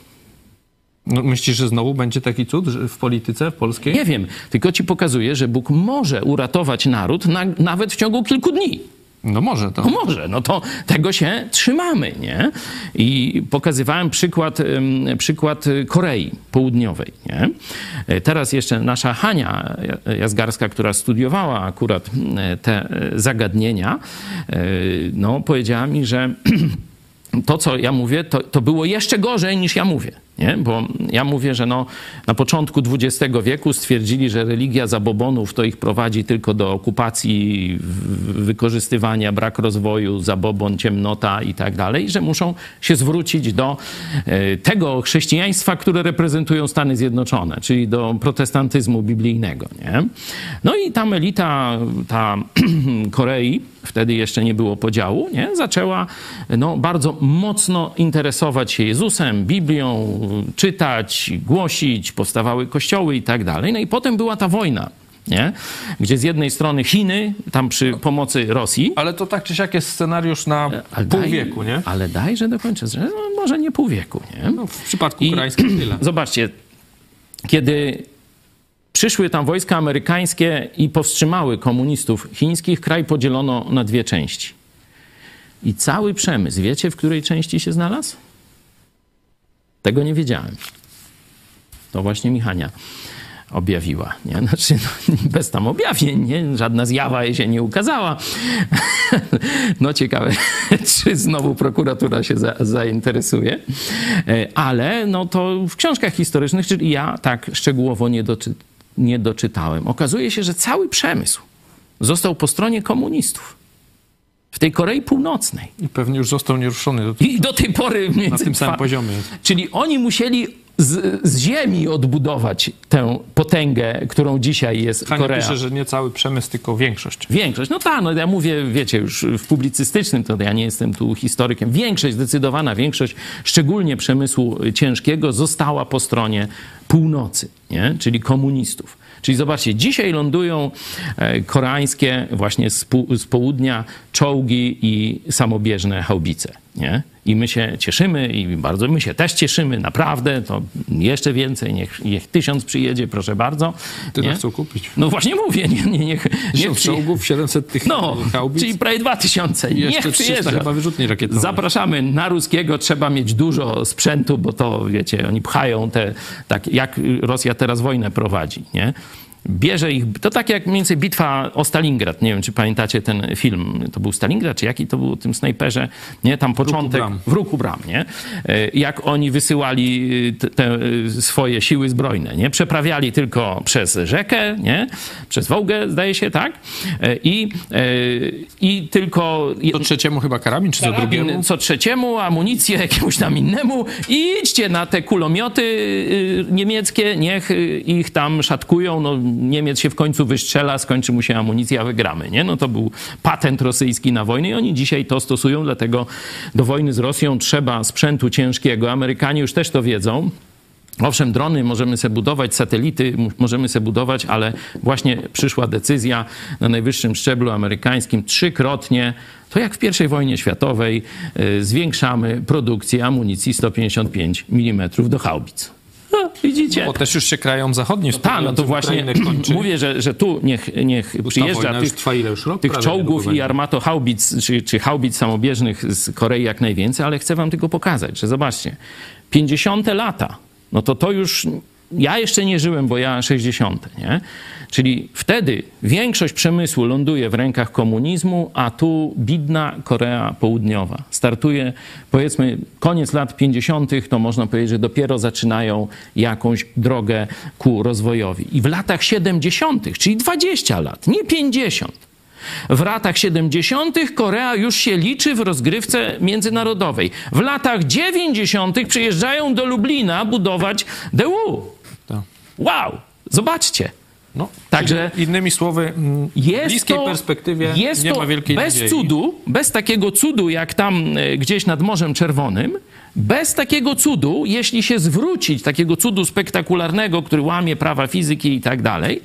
No, myślisz, że znowu będzie taki cud w polityce w polskiej? Nie wiem, tylko ci pokazuję, że Bóg może uratować naród na, nawet w ciągu kilku dni. No może to. No może, no to tego się trzymamy, nie? I pokazywałem przykład, przykład Korei Południowej, nie? E, Teraz jeszcze nasza Hania Jazgarska, która studiowała akurat e, te e, zagadnienia, no powiedziała mi, że to, co ja mówię, to, to było jeszcze gorzej niż ja mówię. Nie? Bo ja mówię, że no, na początku XX wieku stwierdzili, że religia zabobonów to ich prowadzi tylko do okupacji, wykorzystywania, brak rozwoju, zabobon, ciemnota i tak dalej, że muszą się zwrócić do e, tego chrześcijaństwa, które reprezentują Stany Zjednoczone, czyli do protestantyzmu biblijnego. Nie? No i tam elita, ta Korei, wtedy jeszcze nie było podziału, nie? zaczęła no, bardzo mocno interesować się Jezusem, Biblią, czytać, głosić, powstawały kościoły i tak dalej. No i potem była ta wojna, nie? gdzie z jednej strony Chiny, tam przy pomocy Rosji, Ale to tak czy siak jest scenariusz na ale pół daj- wieku, nie? Ale dajże dokończę, że no, może nie pół wieku, nie? No, w przypadku I- tyle. Zobaczcie, kiedy przyszły tam wojska amerykańskie i powstrzymały komunistów chińskich, kraj podzielono na dwie części. I cały przemysł, wiecie w której części się znalazł? Tego nie wiedziałem. To właśnie Michania objawiła. Nie? Znaczy, no, bez tam objawień, nie? żadna zjawa jej się nie ukazała. No ciekawe, czy znowu prokuratura się za, zainteresuje. E, Ale no to w książkach historycznych, czyli ja tak szczegółowo nie, doczy, nie doczytałem. Okazuje się, że cały przemysł został po stronie komunistów. W tej Korei Północnej. I pewnie już został nieruszony. Do... I do tej pory mniej Na tym samym poziomie. Czyli oni musieli z, z ziemi odbudować tę potęgę, którą dzisiaj jest Hania Korea. pisze, że nie cały przemysł, tylko większość. Większość, no tak, no ja mówię, wiecie, już w publicystycznym, to ja nie jestem tu historykiem. Większość, zdecydowana większość, szczególnie przemysłu ciężkiego, została po stronie północy, nie? czyli komunistów. Czyli zobaczcie, dzisiaj lądują e, koreańskie właśnie z, pół- z południa czołgi i samobieżne haubice. Nie? I my się cieszymy i bardzo my się też cieszymy, naprawdę, to jeszcze więcej, niech, niech tysiąc przyjedzie, proszę bardzo. Tyle nie? chcą kupić. No właśnie mówię, nie, nie, niech, niech czołgów, 700 tych no, haubic. czyli prawie 2000. I jeszcze Niech 300 przyjeżdża. chyba wyrzutni rakietowych. Zapraszamy na ruskiego, trzeba mieć dużo sprzętu, bo to, wiecie, oni pchają te, tak jak Rosja teraz wojnę prowadzi, nie? Bierze ich, to tak jak mniej więcej bitwa o Stalingrad, nie wiem, czy pamiętacie ten film, to był Stalingrad, czy jaki to był o tym snajperze, nie, tam początek, Bram. w ruchu bram, nie? E, Jak oni wysyłali te, te swoje siły zbrojne, nie? Przeprawiali tylko przez rzekę, nie? Przez Wołgę, zdaje się, tak? E, I, e, i tylko... To trzeciemu chyba karabin, czy to drugiemu? Karabin co trzeciemu, amunicję jakiemuś tam innemu i idźcie na te kulomioty niemieckie, niech ich tam szatkują, no Niemiec się w końcu wystrzela, skończy mu się amunicja, wygramy, nie? No to był patent rosyjski na wojnę i oni dzisiaj to stosują, dlatego do wojny z Rosją trzeba sprzętu ciężkiego. Amerykanie już też to wiedzą. Owszem, drony możemy sobie budować, satelity możemy sobie budować, ale właśnie przyszła decyzja na najwyższym szczeblu amerykańskim trzykrotnie, to jak w I wojnie światowej, y, zwiększamy produkcję amunicji 155 mm do haubic. No, widzicie? Bo też już się krają zachodnie Tak, no to właśnie mówię, że, że tu niech, niech przyjeżdża tych? Rok tych czołgów i będzie. armatohaubic, czy, czy haubic samobieżnych z Korei jak najwięcej, ale chcę wam tylko pokazać, że zobaczcie, 50 lata, no to to już, ja jeszcze nie żyłem, bo ja 60, nie? Czyli wtedy większość przemysłu ląduje w rękach komunizmu, a tu bidna Korea Południowa. Startuje, powiedzmy, koniec lat 50., to można powiedzieć, że dopiero zaczynają jakąś drogę ku rozwojowi. I w latach 70., czyli 20 lat, nie 50, w latach 70. Korea już się liczy w rozgrywce międzynarodowej. W latach 90. przyjeżdżają do Lublina budować DU. Wow! Zobaczcie. No, Także- innymi słowy, mm, w bliskiej to, perspektywie jest nie to ma wielkiej bez nadziei. cudu, bez takiego cudu jak tam e, gdzieś nad Morzem Czerwonym, bez takiego cudu, jeśli się zwrócić, takiego cudu spektakularnego, który łamie prawa fizyki i tak dalej,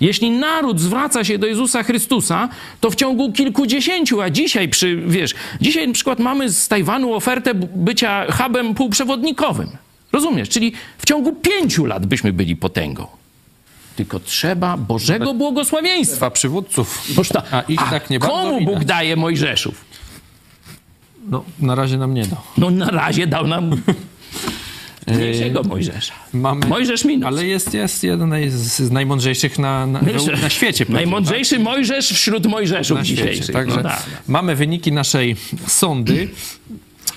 jeśli naród zwraca się do Jezusa Chrystusa, to w ciągu kilkudziesięciu, a dzisiaj przy, wiesz, dzisiaj na przykład mamy z Tajwanu ofertę bycia hubem półprzewodnikowym. Rozumiesz? Czyli w ciągu pięciu lat byśmy byli potęgą. Tylko trzeba Bożego błogosławieństwa. Przywódców, Boż ta, a ich tak nie komu widać. Bóg daje Mojżeszów? No, na razie nam nie da. No na razie dał nam mniejszego Mojżesza. Mamy, Mojżesz minus. Ale jest, jest jeden z, z najmądrzejszych na, na, na świecie. Najmądrzejszy Mojżesz wśród Mojżeszów na świecie. dzisiejszych. Także No tak. mamy wyniki naszej sondy.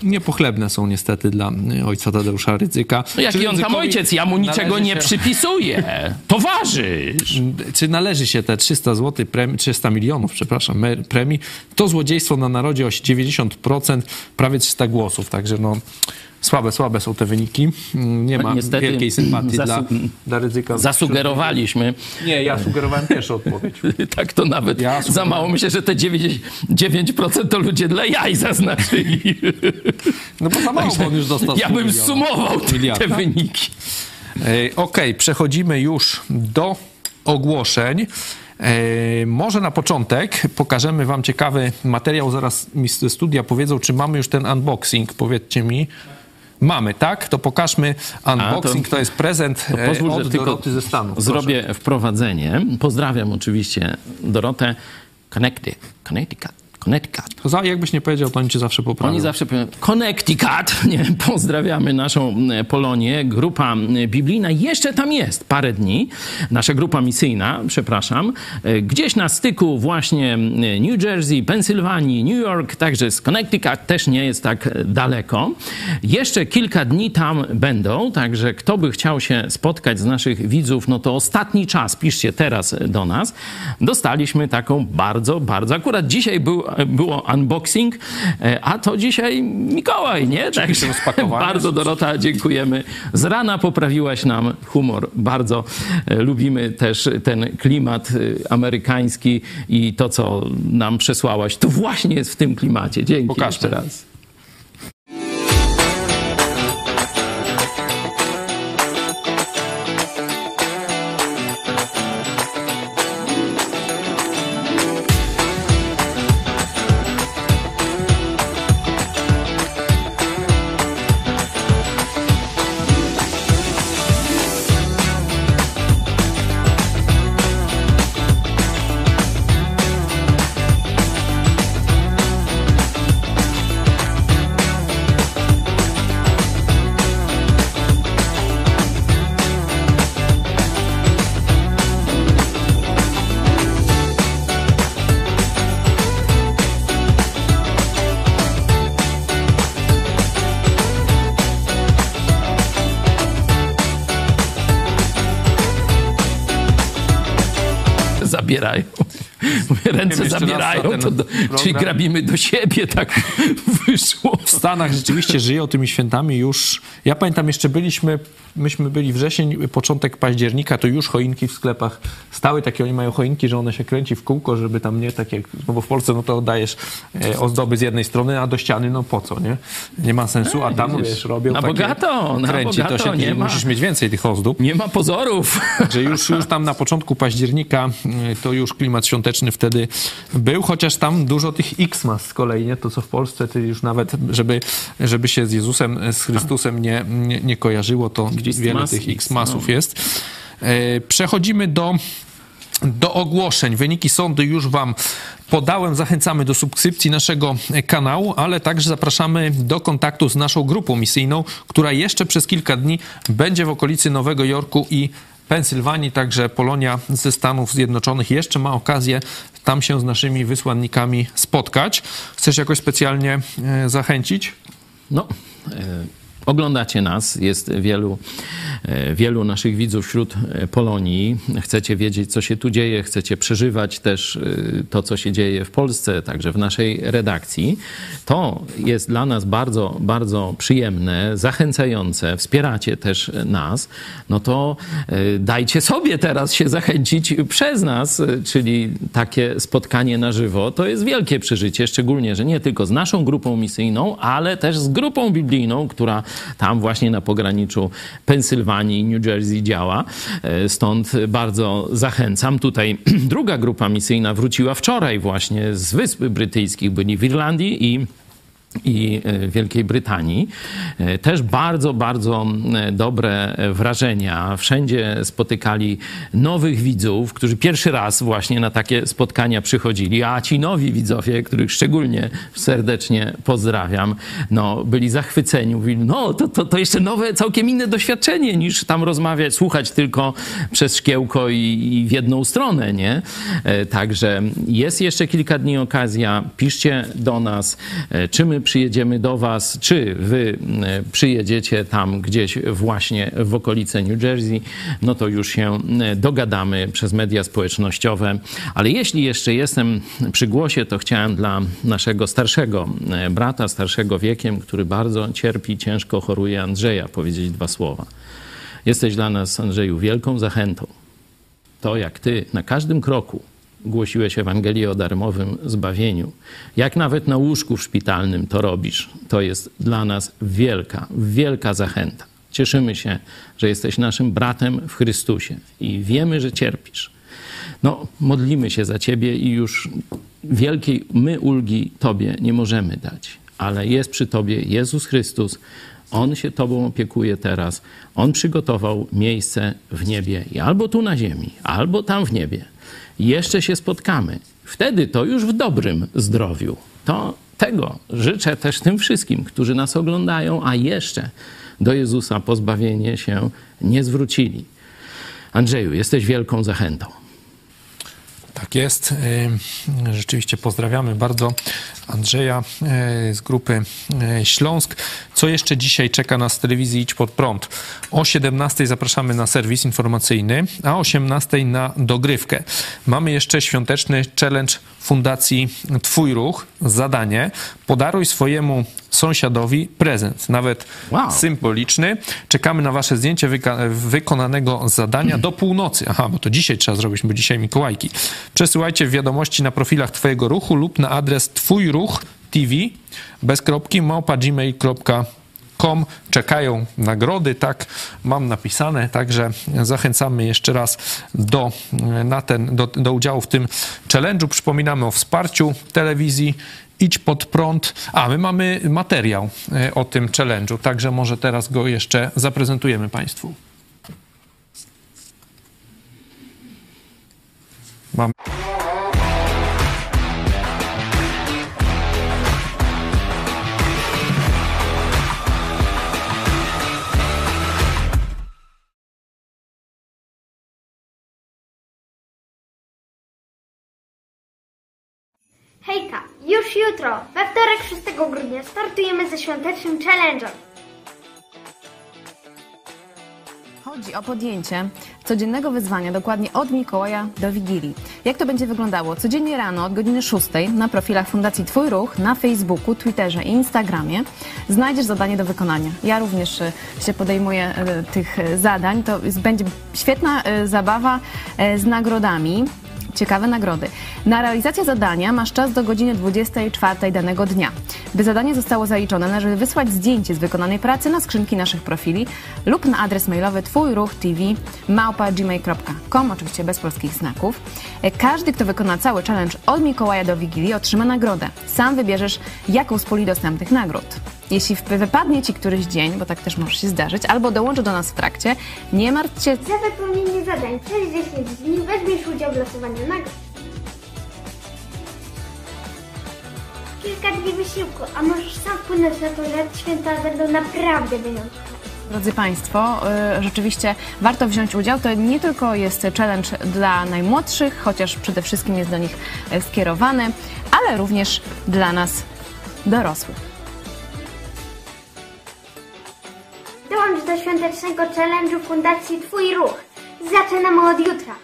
Niepochlebne są niestety dla y, ojca Tadeusza Rydzyka. No jaki Czy on tam ojciec? Ja mu niczego nie się- przypisuję. Towarzysz. Czy należy się te 300 zł, premii, 300 milionów, przepraszam, premii? To złodziejstwo na narodzie o 90%, prawie 300 głosów. Także no, słabe, słabe są te wyniki. Mm, Nie ma Niestety wielkiej sympatii dla, dla Rydzyka. Zasugerowaliśmy. Nie, ja sugerowałem pierwszą odpowiedź. Tak to nawet Ja za mało. Myślę, że te 9%, 9% to ludzie dla jaj zaznaczyli. No bo za mało, bo on już dostał Ja bym sumował te, te wyniki. Okej, przechodzimy już do ogłoszeń. Może na początek pokażemy Wam ciekawy materiał. Zaraz mi ze studia powiedzą, czy mamy już ten unboxing. Powiedzcie mi. Mamy, tak? To pokażmy unboxing. to, jest prezent e, Pozwól, od że tylko Doroty ze Stanów. Proszę. zrobię wprowadzenie. Pozdrawiam oczywiście Dorotę Connecticut. Connecticut. Za, jakbyś nie powiedział, to oni cię zawsze poprawią. Oni zawsze powiedzą Connecticut, nie, pozdrawiamy naszą e, Polonię, grupa e, biblijna jeszcze tam jest parę dni, nasza grupa misyjna, przepraszam, e, gdzieś na styku właśnie New Jersey, Pensylwanii, New York, także z Connecticut też nie jest tak daleko. Jeszcze kilka dni tam będą, także kto by chciał się spotkać z naszych widzów, no to ostatni czas, piszcie teraz do nas. Dostaliśmy taką bardzo, bardzo, akurat dzisiaj był, było unboxing, e, a to dzisiaj Mikołaj, nie? Także bardzo Dorota, dziękujemy. Z rana poprawiłaś nam humor. Bardzo e, lubimy też ten klimat e, amerykański i to, co nam przesłałaś, to właśnie jest w tym klimacie. Dzięki Pokażmy. jeszcze raz. Zabierają, to do, czyli grabimy do siebie, tak wyszło. W Stanach rzeczywiście żyją tymi świętami już. Ja pamiętam, jeszcze byliśmy, myśmy byli wrzesień, początek października, to już choinki w sklepach stały. Takie oni mają choinki, że one się kręci w kółko, żeby tam nie tak jak, no bo w Polsce no to dajesz e, ozdoby z jednej strony, a do ściany no po co, nie? Nie ma sensu, a tam wiesz, robią na takie, bogato, na kręci to bogato, się, nie i ma. musisz mieć więcej tych ozdób. Nie ma pozorów. że już, już tam na początku października y, to już klimat świąteczny wtedy był, chociaż tam dużo tych X-mas z kolei, nie? To co w Polsce, ty już nawet, żeby, żeby się z Jezusem, z Chrystusem nie, nie, nie kojarzyło, to Christmas wiele tych X-masów no. jest. E, Przechodzimy do do ogłoszeń. Wyniki sądu już Wam podałem. Zachęcamy do subskrypcji naszego kanału, ale także zapraszamy do kontaktu z naszą grupą misyjną, która jeszcze przez kilka dni będzie w okolicy Nowego Jorku i Pensylwanii, także Polonia ze Stanów Zjednoczonych jeszcze ma okazję tam się z naszymi wysłannikami spotkać. Chcesz jakoś specjalnie e, zachęcić? No, e, oglądacie nas, jest wielu, e, wielu naszych widzów wśród e, Polonii. Chcecie wiedzieć, co się tu dzieje, chcecie przeżywać też e, to, co się dzieje w Polsce, także w naszej redakcji. To jest dla nas bardzo, bardzo przyjemne, zachęcające, wspieracie też nas. No to dajcie sobie teraz się zachęcić przez nas, czyli takie spotkanie na żywo. To jest wielkie przeżycie, szczególnie, że nie tylko z naszą grupą misyjną, ale też z grupą biblijną, która tam właśnie na pograniczu Pensylwanii i New Jersey działa. E, Stąd bardzo zachęcam. Tutaj druga grupa misyjna wróciła wczoraj właśnie z Wysp Brytyjskich. Byli w Irlandii i i e, Wielkiej Brytanii. E, Też bardzo, bardzo e, dobre wrażenia. Wszędzie spotykali nowych widzów, którzy pierwszy raz właśnie na takie spotkania przychodzili, a ci nowi widzowie, których szczególnie serdecznie pozdrawiam, no, byli zachwyceni. Mówili, no to, to, to jeszcze nowe, całkiem inne doświadczenie niż tam rozmawiać, słuchać tylko przez szkiełko i, i w jedną stronę, nie? E, Także jest jeszcze kilka dni okazja. Piszcie do nas, e, czy my przyjedziemy do was, czy wy e, przyjedziecie tam gdzieś właśnie w okolice New Jersey, no to już się e, dogadamy przez media społecznościowe. Ale jeśli jeszcze jestem przy głosie, to chciałem dla naszego starszego e, brata, starszego wiekiem, który bardzo cierpi, ciężko choruje, Andrzeja, powiedzieć dwa słowa. Jesteś dla nas, Andrzeju, wielką zachętą. To, jak ty na każdym kroku głosiłeś Ewangelię o darmowym zbawieniu, jak nawet na łóżku szpitalnym to robisz, to jest dla nas wielka, wielka zachęta. Cieszymy się, że jesteś naszym bratem w Chrystusie i wiemy, że cierpisz. No, modlimy się za ciebie i już wielkiej my ulgi tobie nie możemy dać, ale jest przy tobie Jezus Chrystus. On się tobą opiekuje teraz. On przygotował miejsce w niebie i albo tu na ziemi, albo tam w niebie. Jeszcze się spotkamy Wtedy to już w dobrym zdrowiu. To tego życzę też tym wszystkim, którzy nas oglądają, a jeszcze do Jezusa pozbawienie się nie zwrócili. Andrzeju, jesteś wielką zachętą. Tak jest. Rzeczywiście pozdrawiamy bardzo Andrzeja y, z grupy y, Śląsk. Co jeszcze dzisiaj czeka nas w telewizji Idź Pod Prąd? O 17 zapraszamy na serwis informacyjny, a o 18 na dogrywkę. Mamy jeszcze świąteczny challenge Fundacji Twój Ruch. Zadanie podaruj swojemu sąsiadowi prezent, nawet Wow. symboliczny. Czekamy na wasze zdjęcie wyka- wykonanego zadania do północy. Aha, bo to dzisiaj trzeba zrobić, bo dzisiaj Mikołajki. Przesyłajcie wiadomości na profilach twojego ruchu lub na adres twój ruch TV bez kropki małpa gmail.com. Czekają nagrody, tak mam napisane, także zachęcamy jeszcze raz do, na ten, do, do udziału w tym challenge'u. Przypominamy o wsparciu telewizji Idź pod prąd. A, my mamy materiał e, o tym challenge'u, także może teraz go jeszcze zaprezentujemy Państwu. Mam... Hejka, już jutro, we wtorek 6 grudnia startujemy ze świątecznym challenge'em. Chodzi o podjęcie codziennego wyzwania dokładnie od Mikołaja do Wigilii. Jak to będzie wyglądało? Codziennie rano od godziny 6 na profilach Fundacji Twój Ruch na Facebooku, Twitterze i Instagramie znajdziesz zadanie do wykonania. Ja również e, się podejmuję e, tych e, zadań. To będzie świetna zabawa z nagrodami. Ciekawe nagrody. Na realizację zadania masz czas do godziny 24 danego dnia. By zadanie zostało zaliczone, należy wysłać zdjęcie z wykonanej pracy na skrzynki naszych profili lub na adres mailowy twójruchtv.gmail.com, oczywiście bez polskich znaków. E, Każdy, kto wykona cały challenge od Mikołaja do Wigilii otrzyma nagrodę. Sam wybierzesz, jaką z puli dostępnych nagród. Jeśli wypadnie Ci któryś dzień, bo tak też może się zdarzyć, albo dołączy do nas w trakcie, nie martw się, Za wypełnienie zadań przez 10 dni weźmiesz udział w losowaniu nagród. Kilka dni wysiłku, a możesz sam wpłynąć na to, że święta będą naprawdę wyjątkowe. Drodzy Państwo, y, rzeczywiście warto wziąć udział. To nie tylko jest challenge dla najmłodszych, chociaż przede wszystkim jest do nich y, skierowany, ale również dla nas dorosłych. Dołącz do świątecznego challenge'u Fundacji Twój Ruch. Zaczynamy od jutra.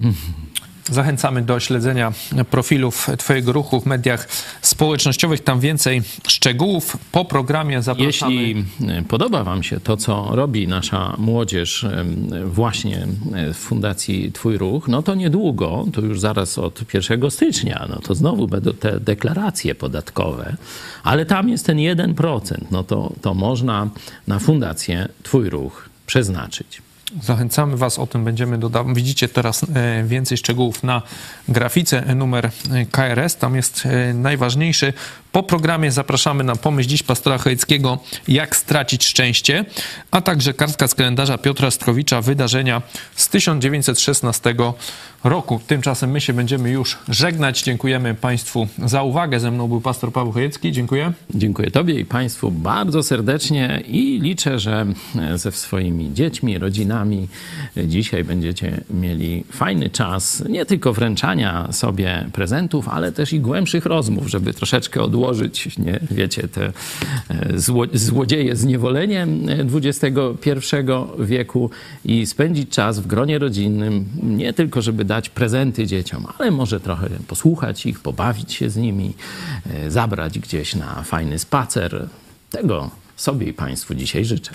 Zachęcamy do śledzenia profilów Twojego ruchu w mediach społecznościowych. Tam więcej szczegółów. Po programie zapraszamy. Jeśli e, podoba Wam się to, co robi nasza młodzież em, właśnie e, w Fundacji Twój Ruch, no to niedługo, to już zaraz od 1 stycznia, no to znowu będą te deklaracje podatkowe, ale tam jest ten 1%, no to, to można na Fundację Twój Ruch przeznaczyć. Zachęcamy Was, o tym będziemy dodawać. Widzicie teraz e, więcej szczegółów na grafice e, numer e, KRS. Tam jest najważniejszy. Po programie zapraszamy na pomyśl dziś pastora Chojeckiego Jak stracić szczęście, a także kartka z kalendarza Piotra Strowicza wydarzenia z 1916 roku. Tymczasem my się będziemy już żegnać. Dziękujemy Państwu za uwagę. Ze mną był pastor Paweł Chojecki. Dziękuję. Dziękuję Tobie i Państwu bardzo serdecznie i liczę, że ze swoimi dziećmi, rodzinami dzisiaj będziecie mieli fajny czas nie tylko wręczania sobie prezentów, ale też i głębszych rozmów, żeby troszeczkę odłożyć, nie, wiecie, te e, zło, złodzieje zniewolenie XXI wieku i spędzić czas w gronie rodzinnym, nie tylko żeby dać prezenty dzieciom, ale może trochę posłuchać ich, pobawić się z nimi, e, zabrać gdzieś na fajny spacer. Tego sobie i Państwu dzisiaj życzę.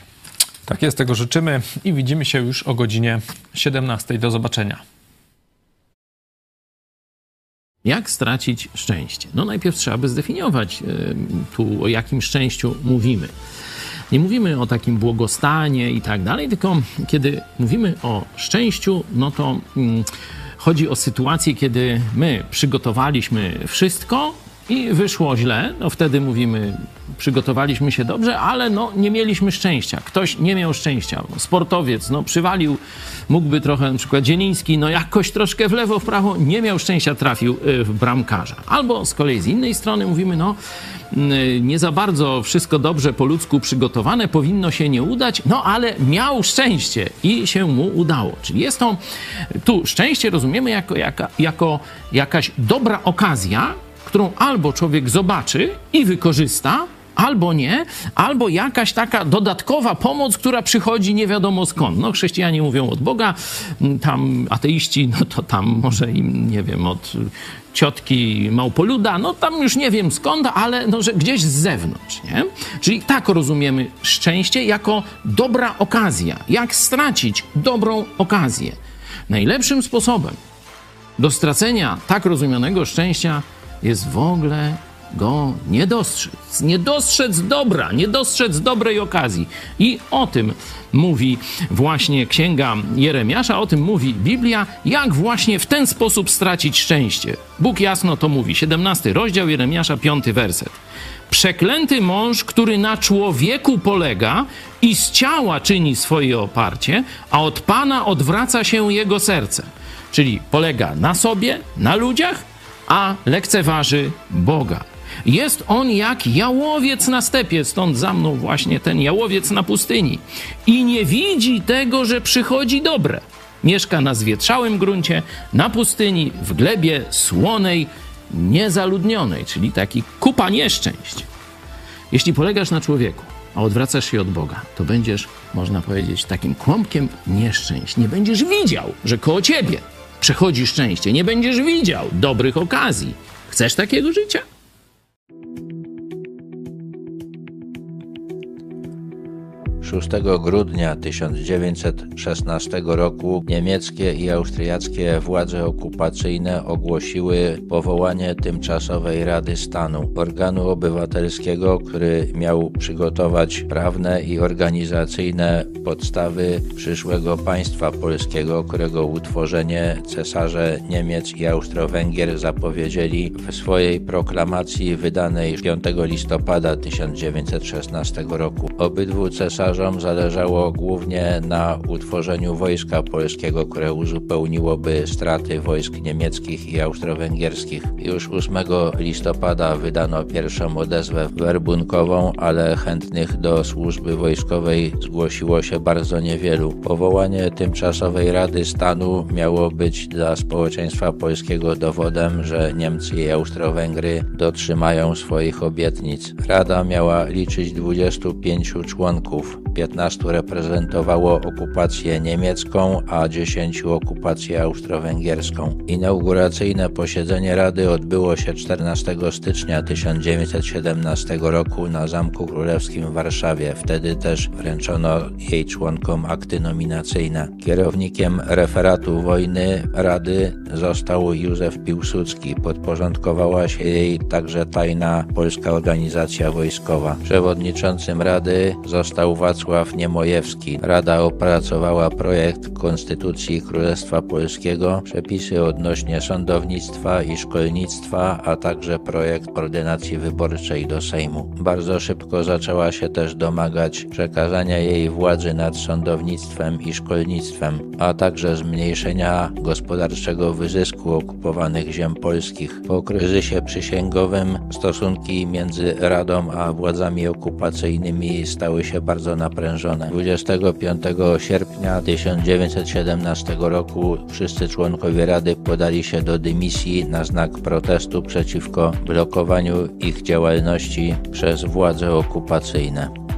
Tak jest, tego życzymy i widzimy się już o godzinie 17. Do zobaczenia. Jak stracić szczęście? No najpierw trzeba by zdefiniować y, tu, o jakim szczęściu mówimy. Nie mówimy o takim błogostanie i tak dalej, tylko kiedy mówimy o szczęściu, no to mm, chodzi o sytuację, kiedy my przygotowaliśmy wszystko i wyszło źle, no wtedy mówimy przygotowaliśmy się dobrze, ale no, nie mieliśmy szczęścia. Ktoś nie miał szczęścia. Sportowiec, no, przywalił, mógłby trochę, na przykład Dzieliński, no jakoś troszkę w lewo, w prawo, nie miał szczęścia, trafił y, w bramkarza. Albo z kolei z innej strony mówimy, no, y, nie za bardzo wszystko dobrze po ludzku przygotowane, powinno się nie udać, no ale miał szczęście i się mu udało. Czyli jest to, tu szczęście rozumiemy jako, jaka, jako jakaś dobra okazja, którą albo człowiek zobaczy i wykorzysta, albo nie, albo jakaś taka dodatkowa pomoc, która przychodzi nie wiadomo skąd. No, chrześcijanie mówią od Boga, tam ateiści, no to tam może im, nie wiem, od ciotki Małpoluda, no tam już nie wiem skąd, ale no, że gdzieś z zewnątrz, nie? Czyli tak rozumiemy szczęście jako dobra okazja. Jak stracić dobrą okazję? Najlepszym sposobem do stracenia tak rozumianego szczęścia jest w ogóle go nie dostrzec. Nie dostrzec dobra, nie dostrzec dobrej okazji. I o tym mówi właśnie księga Jeremiasza, o tym mówi Biblia, jak właśnie w ten sposób stracić szczęście. Bóg jasno to mówi. 17 rozdział Jeremiasza, 5 werset. Przeklęty mąż, który na człowieku polega i z ciała czyni swoje oparcie, a od Pana odwraca się jego serce. Czyli polega na sobie, na ludziach, a lekceważy Boga. Jest on jak jałowiec na stepie, stąd za mną właśnie ten jałowiec na pustyni. I nie widzi tego, że przychodzi dobre. Mieszka na zwietrzałym gruncie, na pustyni, w glebie słonej, niezaludnionej, czyli taki kupa nieszczęść. Jeśli polegasz na człowieku, a odwracasz się od Boga, to będziesz, można powiedzieć, takim kłąbkiem nieszczęść. Nie będziesz widział, że koło ciebie przechodzi szczęście. Nie będziesz widział dobrych okazji. Chcesz takiego życia? 6 grudnia 1916 roku niemieckie i austriackie władze okupacyjne ogłosiły powołanie tymczasowej Rady Stanu, organu obywatelskiego, który miał przygotować prawne i organizacyjne podstawy przyszłego państwa polskiego, którego utworzenie cesarze Niemiec i Austro-Węgier zapowiedzieli w swojej proklamacji wydanej 5 listopada 1916 roku. Obydwu cesarzom zależało głównie na utworzeniu wojska polskiego, które uzupełniłoby straty wojsk niemieckich i austro-węgierskich. Już 8 listopada wydano pierwszą odezwę werbunkową, ale chętnych do służby wojskowej zgłosiło się bardzo niewielu. Powołanie tymczasowej Rady Stanu miało być dla społeczeństwa polskiego dowodem, że Niemcy i Austro-Węgry dotrzymają swoich obietnic. Rada miała liczyć 25 członków. 15 reprezentowało okupację niemiecką, a 10 okupację austro-węgierską. Inauguracyjne posiedzenie Rady odbyło się 14 stycznia 1917 roku na Zamku Królewskim w Warszawie. Wtedy też wręczono jej członkom akty nominacyjne. Kierownikiem referatu wojny Rady został Józef Piłsudski. Podporządkowała się jej także tajna polska organizacja wojskowa. Przewodniczącym Rady został Wacław Niemojewski. Rada opracowała projekt Konstytucji Królestwa Polskiego, przepisy odnośnie sądownictwa i szkolnictwa, a także projekt ordynacji wyborczej do Sejmu. Bardzo szybko zaczęła się też domagać przekazania jej władzy nad sądownictwem i szkolnictwem, a także zmniejszenia gospodarczego wyzysku okupowanych ziem polskich. Po kryzysie przysięgowym stosunki między Radą a władzami okupacyjnymi stały się bardzo naprężone. 25 sierpnia 1917 roku wszyscy członkowie Rady podali się do dymisji na znak protestu przeciwko blokowaniu ich działalności przez władze okupacyjne.